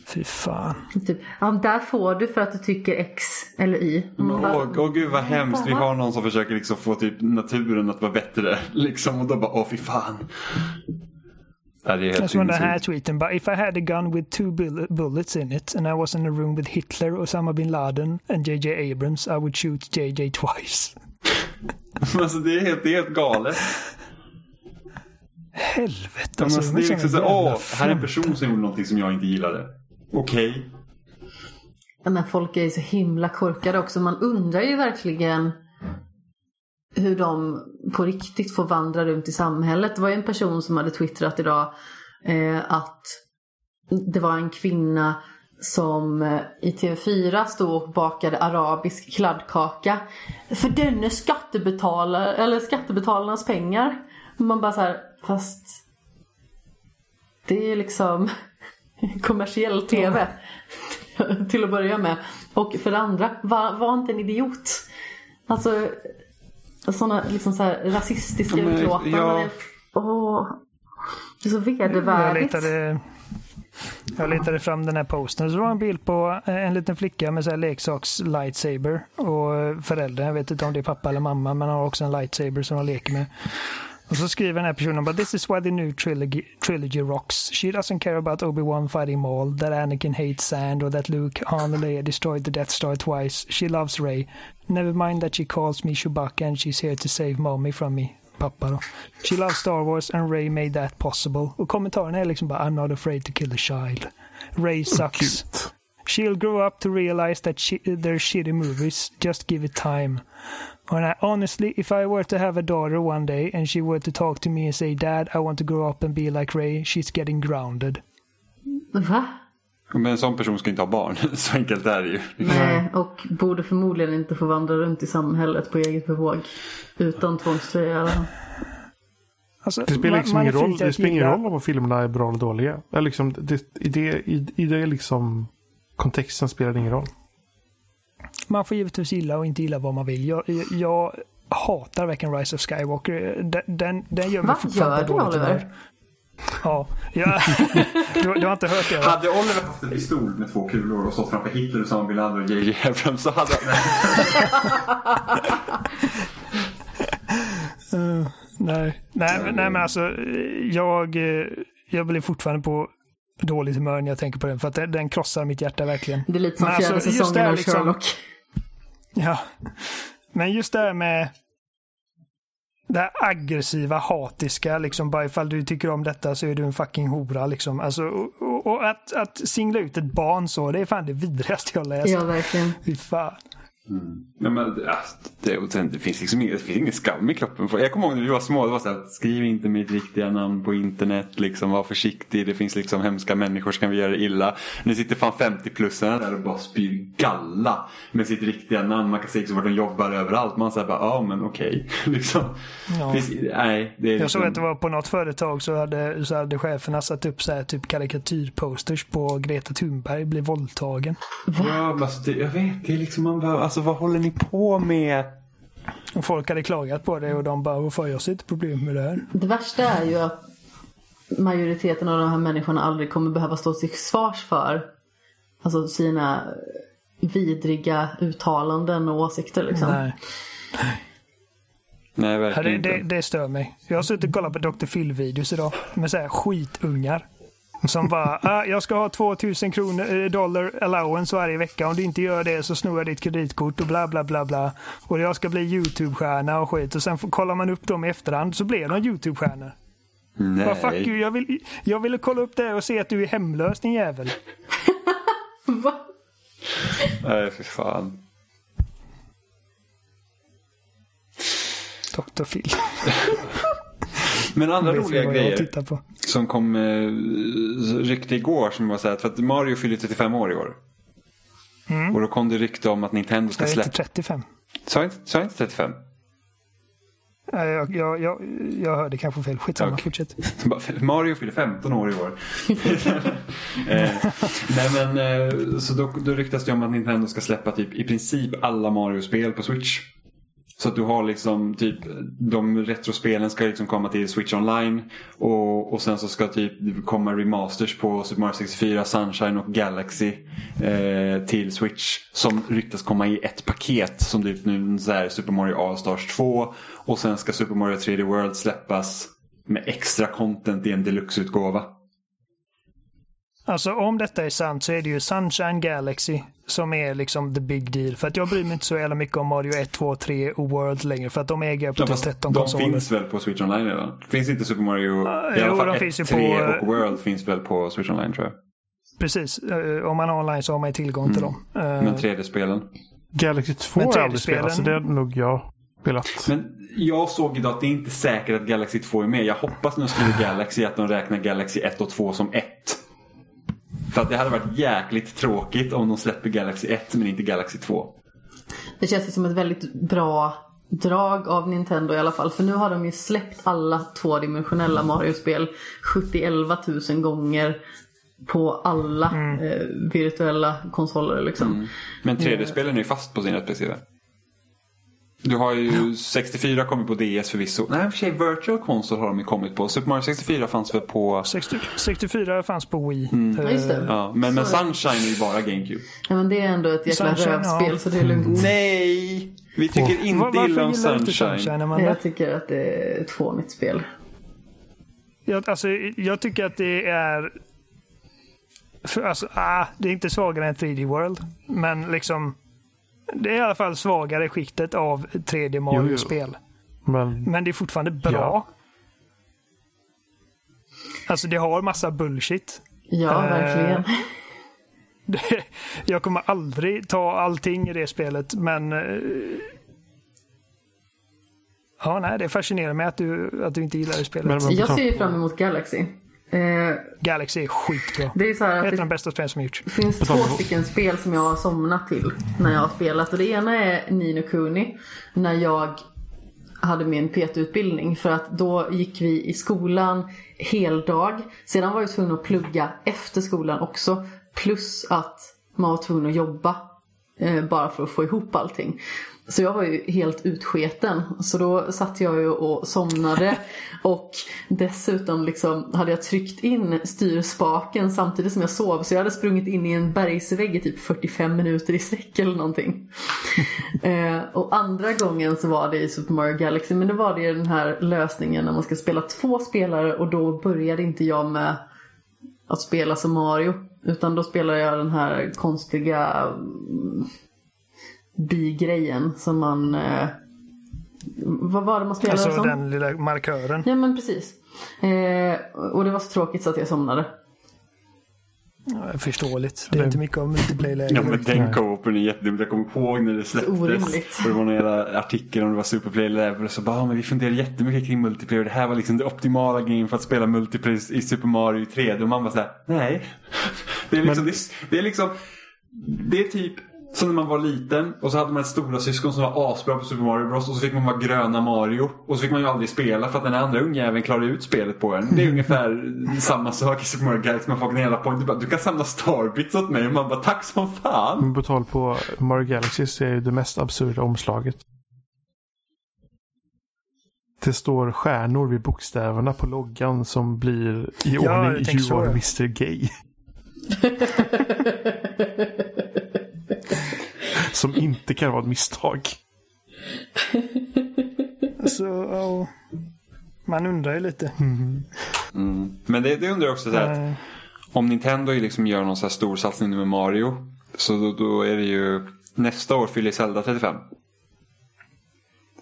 Fy fan. Typ, ja, där får du för att du tycker X eller Y. Man bara, Åh åh, gud vad hemskt. Vi har någon som försöker liksom få typ naturen att vara bättre. Liksom, och då bara, åh fy fan. Ja, det är helt den här tweeten bara, if I had a gun with two bull- bullets in it and I was in a room with Hitler, Osama bin Laden and JJ Abrams I would shoot JJ twice. Alltså det är helt, det är helt galet. Helvete alltså. alltså, de det är liksom så, jävla åh, här är en person som gjorde någonting som jag inte gillade. Okej. Ja, Men folk är ju så himla korkade också. Man undrar ju verkligen hur de på riktigt får vandra runt i samhället. Det var ju en person som hade twittrat idag eh, att det var en kvinna som eh, i TV4 stod och bakade arabisk kladdkaka för denne skattebetalare, eller skattebetalarnas pengar. Man bara så här, fast det är liksom kommersiell TV till att börja med. Och för det andra, var, var inte en idiot. Alltså sådana liksom så här rasistiska men, utlåtanden. ja. Åh, det är så Jag vedervärdigt. letade, jag letade fram den här posten. Så det var en bild på eh, en liten flicka med så här leksaks lightsaber. Och eh, föräldern, jag vet inte om det är pappa eller mamma, men har också en lightsaber som de leker med. Och så skriver den här personen bara This is why the new trilogy, trilogy rocks. She doesn't care about Obi-Wan fighting Maul, that Anakin hates sand or that Luke, Han Leia destroyed the Death Star twice. She loves Rey. Never mind that she calls me Chewbacca and she's here to save mommy from me. Pappa då. She loves Star Wars and Rey made that possible. Och kommentarerna är liksom bara I'm not afraid to kill a child. Rey sucks. She'll grow up to realize that she, they're shitty movies. Just give it time. And I, honestly, if I were to have a daughter one day and she were to talk to me and say, Dad, I want to grow up and be like Ray, she's getting grounded. Va? Men en sån person ska inte ha barn. Så enkelt är det ju. Nej, och borde förmodligen inte få vandra runt i samhället på eget bevåg. Utan tvångströja. Alltså, Det spelar liksom ingen roll, det spelar ingen roll om filmerna är bra eller dåliga. Eller liksom, det, i, det, i, I det liksom kontexten spelar det ingen roll. Man får givetvis gilla och inte gilla vad man vill. Jag, jag, hatar verkligen Rise of Skywalker. Den, den, den gör mig Va? fortfarande Gör du, Oliver? Ja, ja. Du, du har inte hört det va? Hade Oliver haft en pistol med två kulor och stått framför Hitler, Usama bin Laden och JJ Abrams så hade han... Uh, nej, nej, nej men alltså jag, eh, jag blir fortfarande på dåligt humör när jag tänker på den för att den, krossar mitt hjärta verkligen. Det är lite som Men fjärde alltså, säsongen av liksom- Sherlock. Ja. Men just det här med det här aggressiva, hatiska, liksom bara ifall du tycker om detta så är du en fucking hora liksom. Alltså, och, och, och att, att singla ut ett barn så, det är fan det vidrigaste jag läst. Ja, verkligen. Fy fan. Ja, men, ja, det, sen, det finns liksom ingen, det finns ingen skam i kroppen. Jag kommer ihåg när vi var små. Det var så här, skriv inte mitt riktiga namn på internet. Liksom, var försiktig. Det finns liksom hemska människor som kan vi göra det illa. Nu sitter fan 50-plussarna där och bara spyr galla med sitt riktiga namn. Man kan se liksom vart de jobbar överallt. Man säger bara, ja men okej. liksom. Ja. Finns, nej, det är Jag såg liksom, att det var på något företag så hade, så hade cheferna satt upp så här typ karikatyrposters på Greta Thunberg blir våldtagen. Ja, men alltså, det, jag vet. Det är liksom, man bara, alltså vad håller ni på med? Och folk hade klagat på det och de bara, varför jag ser inte problem med det här. Det värsta är ju att majoriteten av de här människorna aldrig kommer behöva stå till svars för alltså sina vidriga uttalanden och åsikter liksom. Nej. Nej, verkligen det, det, inte. det stör mig. Jag har suttit och kollat på Dr. Phil-videos idag med så här skitungar. Som bara, ah, jag ska ha 2000 kronor, eh, dollar allowance varje vecka. Om du inte gör det så snor jag ditt kreditkort och bla bla bla bla. Och jag ska bli YouTube-stjärna och skit. Och sen får, kollar man upp dem i efterhand så blir de YouTube-stjärnor. Bara, fuck you, Nej. jag, vill, jag ville kolla upp det och se att du är hemlös din jävel. Va? Nej, för fan. Dr. Phil. Men andra roliga jag grejer. Som kom eh, rykte igår som var så här, för att Mario fyller 35 år i år. Och då kom det rykte om att Nintendo ska Jag är inte släppa... 35. Sa jag inte, sa jag inte 35? Nej, Jag, jag, jag, jag hörde kanske fel. Skitsamma, Okej. fortsätt. Mario fyller 15 år i år. eh, nej men eh, så då, då ryktas det om att Nintendo ska släppa typ i princip alla Mario-spel på Switch. Så att du har liksom typ de retrospelen ska liksom komma till Switch online. Och, och sen så ska typ det komma remasters på Super Mario 64, Sunshine och Galaxy eh, till Switch. Som ryktas komma i ett paket som typ nu så här Super Mario All-Stars 2. Och sen ska Super Mario 3D World släppas med extra content i en deluxe-utgåva. Alltså om detta är sant så är det ju Sunshine Galaxy som är liksom the big deal. För att jag bryr mig inte så jävla mycket om Mario 1, 2, 3 och World längre. För att de äger jag på Ja, typ fast 13 de konsoler. finns väl på Switch Online redan? Finns inte Super Mario? Ja, I alla jo, fall de 1, finns ju 3 på- och World finns väl på Switch Online tror jag. Precis. Eh, om man har online så har man ju tillgång till dem. Eh, Men 3D-spelen. Galaxy 2 Men har jag aldrig 3D-spelen- spelat, så det har nog jag spelat. Men jag såg idag att det är inte säkert att Galaxy 2 är med. Jag hoppas när de skriver Galaxy att de räknar Galaxy 1 och 2 som 1. För att det hade varit jäkligt tråkigt om de släpper Galaxy 1 men inte Galaxy 2. Det känns som ett väldigt bra drag av Nintendo i alla fall. För nu har de ju släppt alla tvådimensionella Mario-spel 71 000 gånger på alla eh, virtuella konsoler liksom. Men 3D-spelen är ju fast på sin PC. Du har ju 64 kommit på DS förvisso. Nej, för sig Virtual Console har de ju kommit på. Super Mario 64 fanns väl på... 60, 64 fanns på Wii. Mm. Eh, Ja, just det. Ja, men, men Sunshine är ju bara GameCube. Ja, men det är ändå ett jäkla Sunshine, rövspel ja. så det är lugnt. Nej! Vi tycker Var- inte varför illa om Sunshine. Sunshine, Amanda? Jag tycker att det är ett fånigt spel. Jag, alltså, jag tycker att det är... För, alltså, ah, det är inte svagare än 3D World. Men liksom... Det är i alla fall svagare skiktet av 3D Mario-spel. Men Men det är fortfarande bra. Ja. Alltså det har massa bullshit. Ja, Eh, verkligen. Det, jag kommer aldrig ta allting i det spelet, men... eh, Ja, nej, det fascinerar mig att du, att du inte gillar det spelet. Men- men- Jag ser ju fram emot Galaxy. Eh, Galaxy är skitbra. det är så här Ett att av det de bästa spel som gjorts. Det finns två stycken spel som jag har somnat till när jag har spelat. Och det ena är Nino Kuni. När jag hade min PT-utbildning. För att då gick vi i skolan heldag. Sedan var jag tvungen att plugga efter skolan också. Plus att man var tvungen att jobba Eh, bara för att få ihop allting. Så jag var ju helt utsketen. Så då satt jag ju och somnade. och dessutom liksom hade jag tryckt in styrspaken samtidigt som jag sov. Så jag hade sprungit in i en bergsvägg i typ 45 minuter i sträck eller någonting. eh, och andra gången så var det i Super Mario Galaxy. Men då var det ju den här lösningen när man ska spela två spelare och då började inte jag med att spela som Mario. Utan då spelade jag den här konstiga mm, bi-grejen som man... Eh, vad var det man spelade Alltså som? den lilla markören. Ja men precis. Eh, och det var så tråkigt så att jag somnade. Ja, förståeligt. Det är Det- inte mycket om multiplayer-läge. Ja men den co-open är jättedumt. Jag kommer ihåg när det släpptes. orimligt. Och det var någon jävla artikel om det var Superplay level. Och så bara, ah, men vi funderade jättemycket kring multiplayer. Det här var liksom det optimala game för att spela multiplayer i Super Mario 3D. Och man bara såhär, nej. Det är liksom, det, är, det är liksom, det är typ som när man var liten och så hade man ett stora syskon som var asbra på Super Mario Bros. Och så fick man vara gröna Mario. Och så fick man ju aldrig spela för att den andra ungjäveln klarade ut spelet på en. Det är ungefär samma sak i Super Mario Galaxy. Man får en hela poäng. Du, bara, du kan samla starbits åt mig. Och man bara, tack som fan. Men på tal på Mario Galaxy så är ju det mest absurda omslaget. Det står stjärnor vid bokstäverna på loggan som blir i Ja, ordning tänker You så, are ja. Mr Gay. som inte kan vara ett misstag. Så, ja, man undrar ju lite. Mm. Men det, det undrar jag också så här, att Eh, om Nintendo liksom gör någon så här stor satsning nu med Mario. Så då, då är det ju nästa år fyller Zelda 35.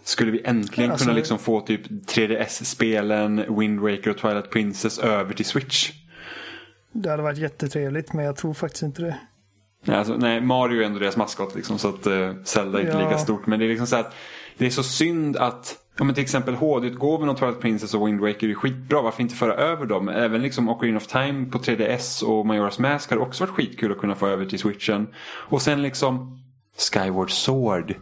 Skulle vi äntligen Alltså- kunna liksom få typ 3DS-spelen, Wind Waker och Twilight Princess över till Switch? det hade varit jättetrevligt men jag tror faktiskt inte det. Nej, alltså, nej Mario är ändå deras maskot liksom, så att uh, Zelda är inte Ja. lika stort. Men det är liksom så att det är så synd att Ja, men till exempel HD-utgåvan av Twilight Princess och Wind Waker är skitbra. Varför inte föra över dem? Även liksom Ocarina of Time på 3DS och Majora's Mask hade också varit skitkul att kunna få över till switchen. Och sen liksom Skyward Sword.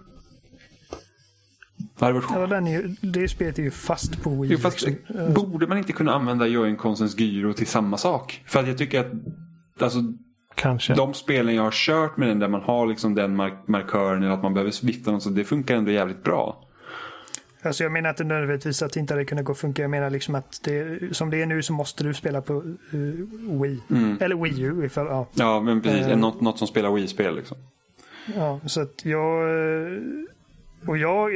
Det varit Ja, den är ju, det spelet är ju fast på Wii. Fast, liksom. Borde man inte kunna använda Joy-Consens gyro till samma sak? För att jag tycker att alltså, Kanske. de spelen jag har kört med den där man har liksom den mark- markören eller att man behöver något så det funkar ändå jävligt bra. Alltså jag menar inte nödvändigtvis att det inte hade kunnat gå funka. Jag menar liksom att det, som det är nu så måste du spela på eh, Wii. Eller Wii U ifall, ja. Ja, men precis. Eh. Något, något som spelar Wii-spel liksom. ja. Så att jag... eh, Och jag...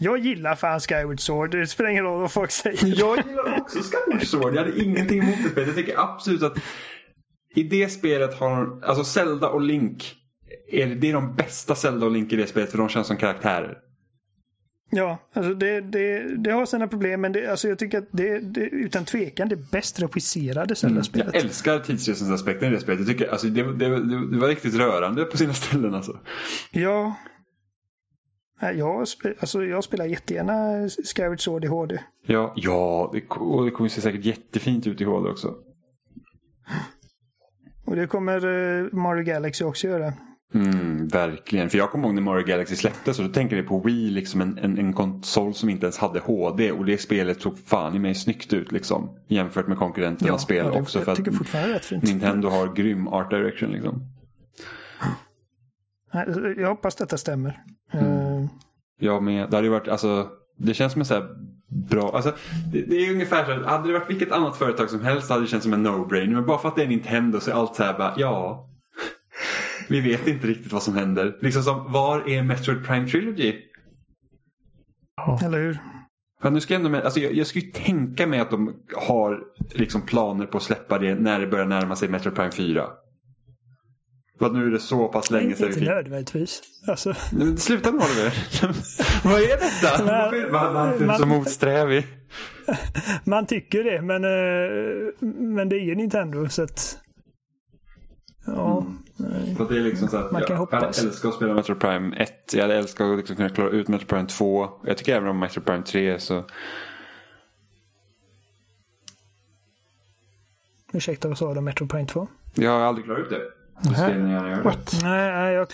Jag gillar fan Skyward Sword. Det spelar ingen roll vad folk säger. Jag gillar också Skyward Sword. Jag hade ingenting emot det. Jag tycker absolut att i det spelet har alltså Zelda och Link är, det är de bästa Zelda och Link i det spelet för de känns som karaktärer. Ja, alltså det, det, det har sina problem men det, alltså jag tycker att det, det utan tvekan det bäst regisserade Zelda-spelet. Jag älskar tidsresensaspekten i det spelet. Jag tycker, alltså, det, det, var riktigt rörande på sina ställen alltså. Ja. Jag, spe, alltså jag spelar jättegärna Skyward Sword i HD. Ja, ja det, och det kommer se säkert jättefint ut i HD också. Och det kommer eh, Mario Galaxy också göra. Mm, verkligen. För jag kommer ihåg när Mario Galaxy släpptes och då tänkte jag på Wii, liksom en, en, en konsol som inte ens hade HD. Och det spelet såg fan i mig snyggt ut liksom. Jämfört med konkurrenternas spel ja, det, också. För Jag tycker fortfarande rätt fint. Nintendo har grym art direction liksom. Jag hoppas detta stämmer. Mm. Eh, Jag med. Det hade ju varit, alltså. Det känns som en så här bra, alltså det, det är ungefär så att hade det varit vilket annat företag som helst hade det känts som en no-brainer. Men bara för att det är Nintendo så är allt så här bara, ja. Vi vet inte riktigt vad som händer. Liksom som, var är Metroid Prime Trilogy? Eller hur? Ja, nu ska jag, ändå med, alltså jag, jag skulle ju tänka mig att de har liksom planer på att släppa det när det börjar närma sig Metroid Prime 4. För att nu är det så pass länge sedan vi Inte fick... nödvändigtvis. Alltså, Nej, men Sluta nu Oliver. Vad är detta? Var- varför är du så Man- motsträvig? man tycker det, men, eh, men det är ju Nintendo så att... Ja, För att det är liksom så att Man kan jag, hoppas. jag älskar att spela Metroid Prime 1. Jag älskar att liksom kunna klara ut Metroid Prime 2. Jag tycker även om Metroid Prime 3 så... ursäkta vad sa du om Metro Prime 2? Jag har aldrig klarat ut det. What? Nej, jag,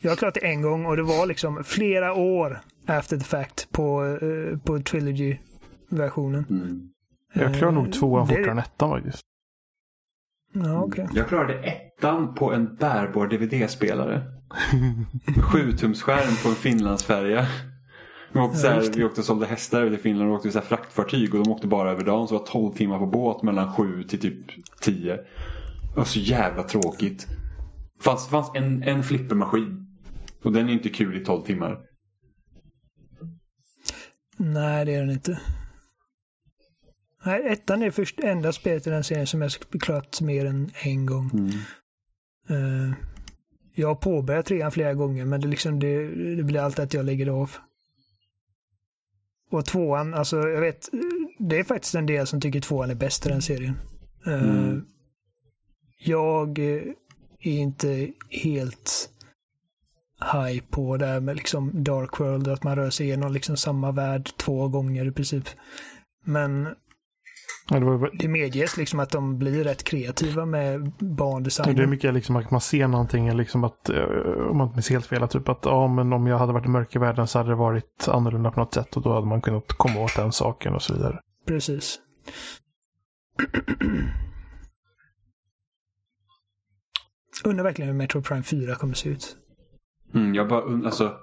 jag har klarat det en gång och det var liksom flera år after the fact på, eh, på Trilogy-versionen. Mm. Jag klarar nog tvåan det är- fortare än ettan faktiskt. Ja, okej. Jag klarade ettan på en bärbar DVD-spelare. 7-tumsskärm på en Finlandsfärja. Vi åkte, så här, vi åkte och sålde hästar över till Finland och åkte så här fraktfartyg och de åkte bara över dagen. Så det var 12 timmar på båt mellan 7 till typ 10. Det var så jävla tråkigt. Det fanns, en, en flippermaskin. Och den är inte kul i 12 timmar. Nej, det är den inte. Nej, ettan är först enda spelet i den serien som jag klarat mer än en gång. Uh, jag har påbörjat trean flera gånger, men det, liksom, det, det blir alltid att jag lägger det av. Och tvåan, alltså jag vet, det är faktiskt en del som tycker tvåan är bäst i den serien. Uh, Jag är inte helt high på det här med liksom Dark World, att man rör sig igenom liksom samma värld två gånger i princip. Men Ja, det, var, det medges liksom att de blir rätt kreativa med bandesignen. det är mycket liksom att man ser någonting, liksom att, eh, om man inte minns helt fel, typ att ja, men om jag hade varit i mörkervärlden så hade det varit annorlunda på något sätt och då hade man kunnat komma åt den saken och så vidare. Precis. Undrar verkligen hur Metro Prime 4 kommer se ut. Mm, jag bara und- alltså.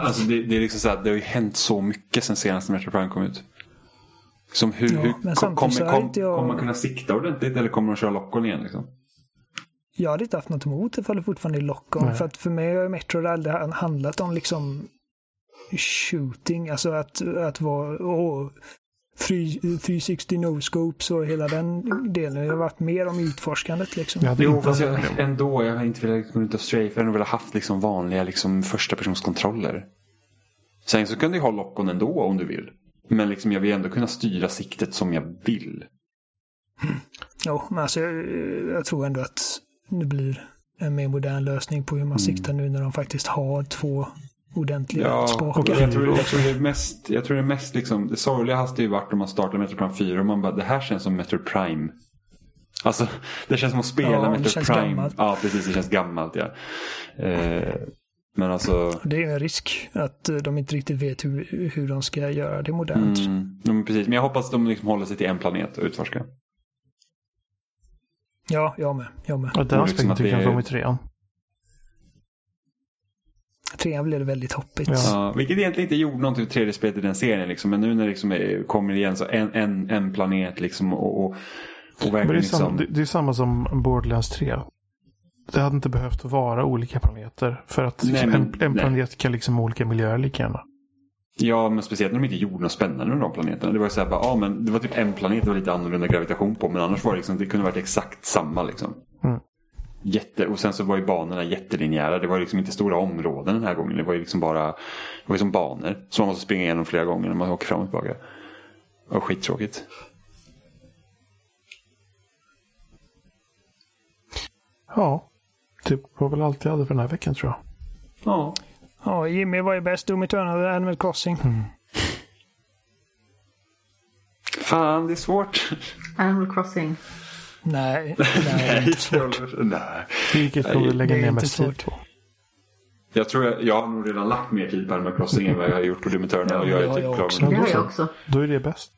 Alltså det, det är liksom så att det har ju hänt så mycket sen senaste Metro Prime kom ut. Som hur, Ja, hur men kom, kom, inte jag- kommer man kunna sikta ordentligt eller kommer de köra lockon igen liksom? Jag hade inte haft något emot ifall det fortfarande är lock-on. För att för mig har Metro aldrig handlat om liksom shooting. Alltså att, att vara åh, 360 no-scopes och hela den delen. Det har varit mer om utforskandet liksom. Jag hade Jo, inte fast jag, ändå. Jag har inte velat gå runt och strafe. Jag hade nog velat haft liksom vanliga liksom, första personskontroller. Sen så kan du ha lockon ändå om du vill. Men liksom, jag vill ändå kunna styra siktet som jag vill. Jo, men alltså jag, jag tror ändå att det blir en mer modern lösning på hur man siktar nu när de faktiskt har två ordentliga Ja, spakar. jag tror, jag tror det är mest, jag tror det är mest liksom, det sorgliga hade ju varit om man startar Metro Prime 4 och man bara, det här känns som Metro Prime. Alltså, det känns som att spela Ja, det Metro känns Prime. gammalt. Ja, precis, det känns gammalt ja. Eh, men alltså, Det är en risk att eh, de inte riktigt vet hur, hur de ska göra det modernt. mm, men precis. Men jag hoppas att de liksom håller sig till en planet och utforskar. Ja, jag med. Jag med. Ja, den Och liksom aspekten att tycker jag är- om i trean. Trean blev det väldigt hoppigt. Ja. Vilket egentligen inte gjorde någonting för 3D-spelet i den serien. Liksom. Men nu när det liksom kommer igen så en, en, en planet liksom och, och, och Men det, är samma, liksom... det, det är samma som Borderlands 3. Det hade inte behövt vara olika planeter. För att Nej, liksom, men- en, en nej. planet kan liksom ha olika miljöer lika gärna. Ja, men speciellt när de inte gjorde något spännande med de planeterna. Det var ju så här, bara, ja, men det var typ en planet det var lite annorlunda gravitation på. Men annars var det liksom, det kunde varit exakt samma liksom. Mm. Jätte, och sen så var ju banorna jättelinjära. Det var ju liksom inte stora områden den här gången. Det var ju liksom bara det var ju som banor. Som man måste springa igenom flera gånger när man åker fram och tillbaka. Det var skittråkigt. Ja, det var väl allt jag hade för den här veckan tror jag. Ja. Ja, Jimmy, vad är bäst? Doom Eternal eller Animal Crossing? Fan, det är svårt. Animal Crossing. Nej, nej, det är inte svårt. Nej. Vilket får vi lägga ner mest tid på. Jag tror jag, jag har nog redan lagt mer tid på Animal Crossing än vad jag har gjort på Doom Eternal. och Ja, jag det är har typ jag klar också. med Det jag också. Då är det bäst.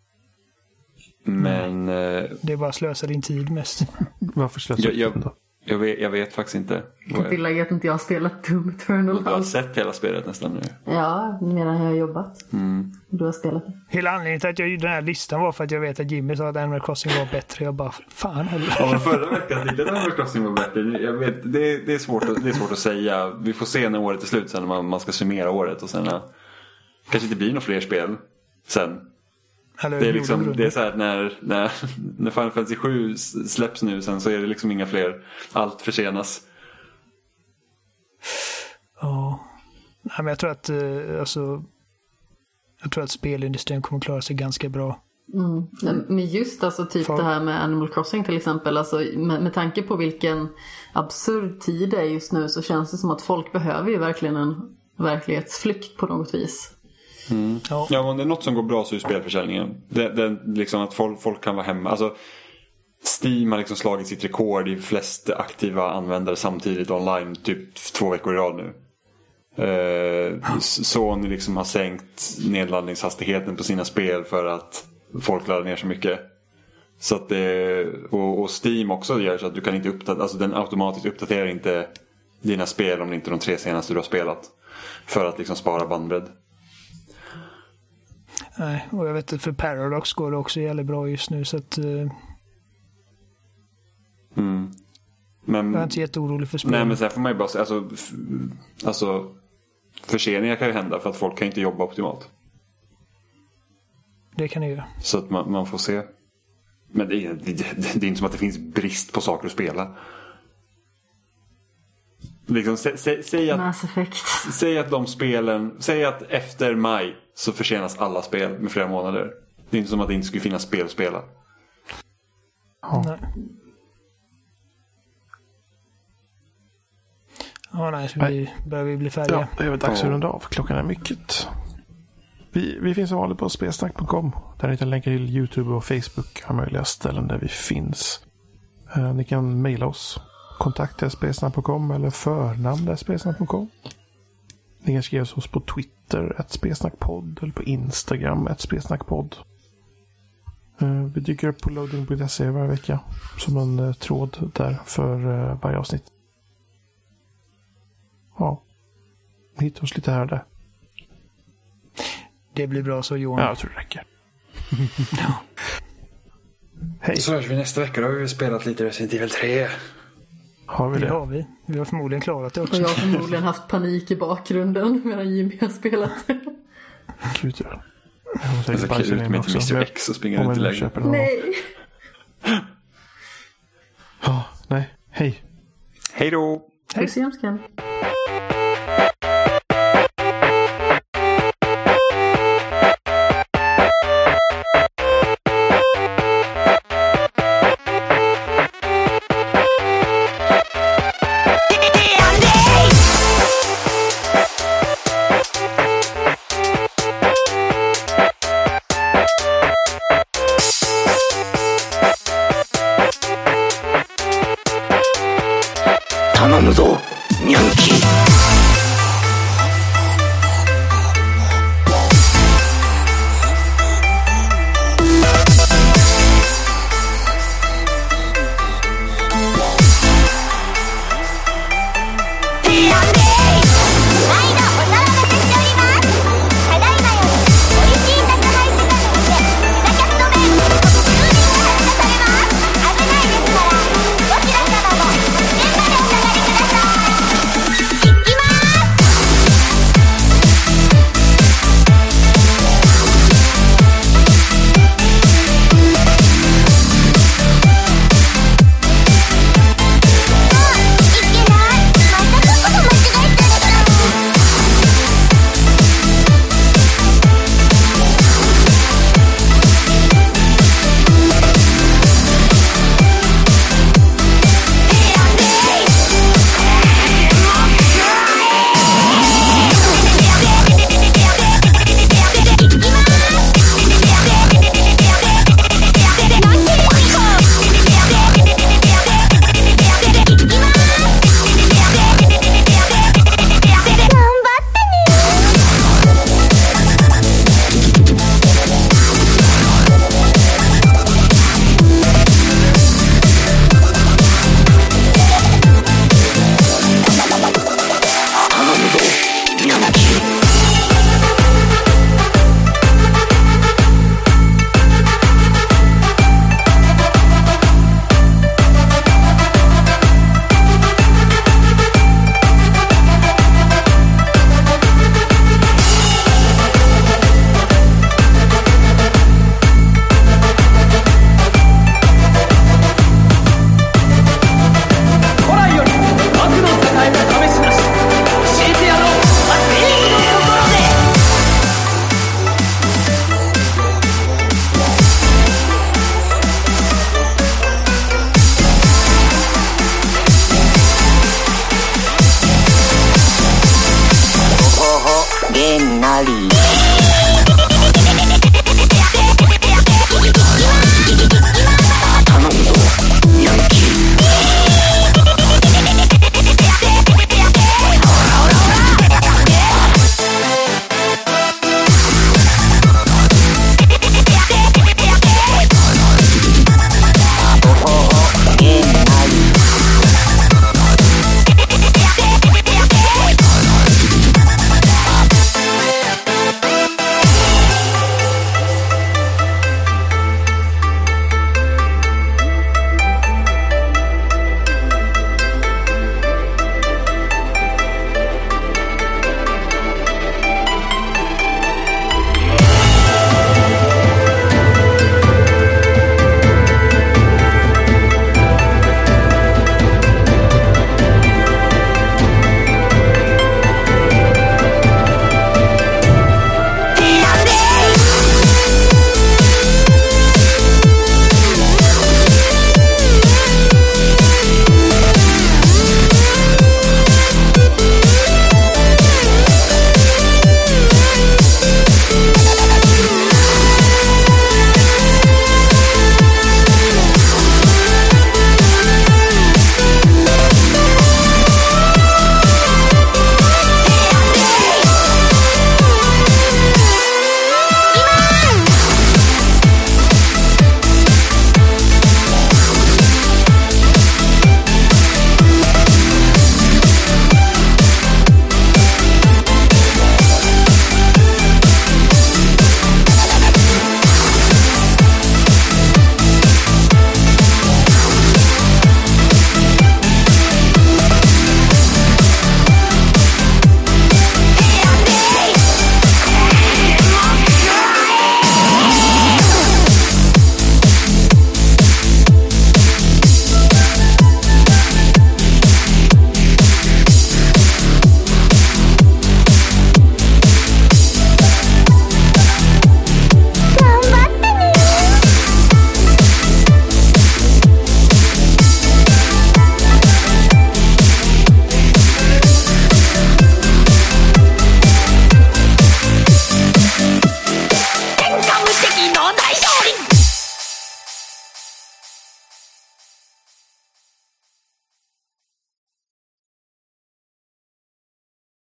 Men eh, Det är bara att slösa din tid mest. Varför slösa Jag- jag-? Jag, vet, jag vet faktiskt inte. Jag kan tillägga att inte jag har spelat Doom Eternal Du har alls. sett hela spelet nästan nu. Ja, medan jag har jobbat. Mm. Du har spelat det. Hela anledningen till att jag gjorde den här listan var för att jag vet att Jimmy sa att Animal Crossing var bättre. Jag bara, fan heller. Ja, men förra veckan tyckte jag att Animal Crossing var bättre. Jag vet, det, det, är svårt att, det är svårt att säga. Vi får se när året är slut sen när man, man ska summera året. Och sen, ja, kanske inte blir några fler spel sen. Eller Det är, liksom, det är så här när, när, när Final Fantasy 7 släpps nu sen så är det liksom inga fler. Allt försenas. Ja. Nej, men jag tror att, eh, alltså, jag tror att spelindustrin kommer klara sig ganska bra. Mm. Men just alltså typ För- det här med Animal Crossing till exempel. Alltså, med, med tanke på vilken absurd tid det är just nu så känns det som att folk behöver ju verkligen en verklighetsflykt på något vis. Ja. Ja, om det är något som går bra så är det spelförsäljningen. Det, det, liksom att folk, folk kan vara hemma. Alltså, Steam har liksom slagit sitt rekord i flest aktiva användare samtidigt online typ två veckor i rad nu. Eh, Sony liksom har sänkt nedladdningshastigheten på sina spel för att folk laddar ner så mycket. Så att det, och, och Steam också gör så att du kan inte uppdatera, alltså den automatiskt uppdaterar inte dina spel om det inte är de tre senaste du har spelat. För att liksom spara bandbredd. Nej, och jag vet att för Paradox går det också jävligt bra just nu så att uh, Mm. Men, jag är inte jätteorolig för nej spelet. men sen får man ju bara säga, alltså, alltså förseningar kan ju hända för att folk kan inte jobba optimalt. Det kan det göra. Så att man, man får se. Men det är, det, det, det är inte som att det finns brist på saker att spela. Liksom, sä, sä, säg, att, säg att de spelen, säg att efter maj så försenas alla spel med flera månader. Det är inte som att det inte skulle finnas spel att spela. Nej. Ja, nej, så vi, börjar vi bli färdiga. Ja, det är väl dags att Ja. runda av. Klockan är mycket. Vi, vi finns som vanligt på spelsnack.com. Där ni hittar länkar till YouTube och Facebook. Alla möjliga ställen där vi finns. Eh, ni kan mejla oss. Kontakt spelsnack.com eller förnamn spelsnack.com. Ni kan skriva oss på Twitter, ett spelsnackpodd. Eller på Instagram, ett spelsnackpodd. Eh, vi dyker upp på loading.se varje vecka. Som en eh, tråd där för eh, varje avsnitt. Ja. Ni hittar oss lite här och där. Det blir bra så Johan. Ja, jag tror det räcker. Hej, Så hörs vi nästa vecka. Då har vi spelat lite Resident Evil 3. Har vi Det det? har vi. Vi har förmodligen klarat det Och också. jag har förmodligen haft panik i bakgrunden medan Jimmy har spelat. Gud, ja. Jag bajsat klä ut in mig också. till Mr X och springa runt i lägenheten. Nej! Ja, nej. Hej. Hej då! Puss i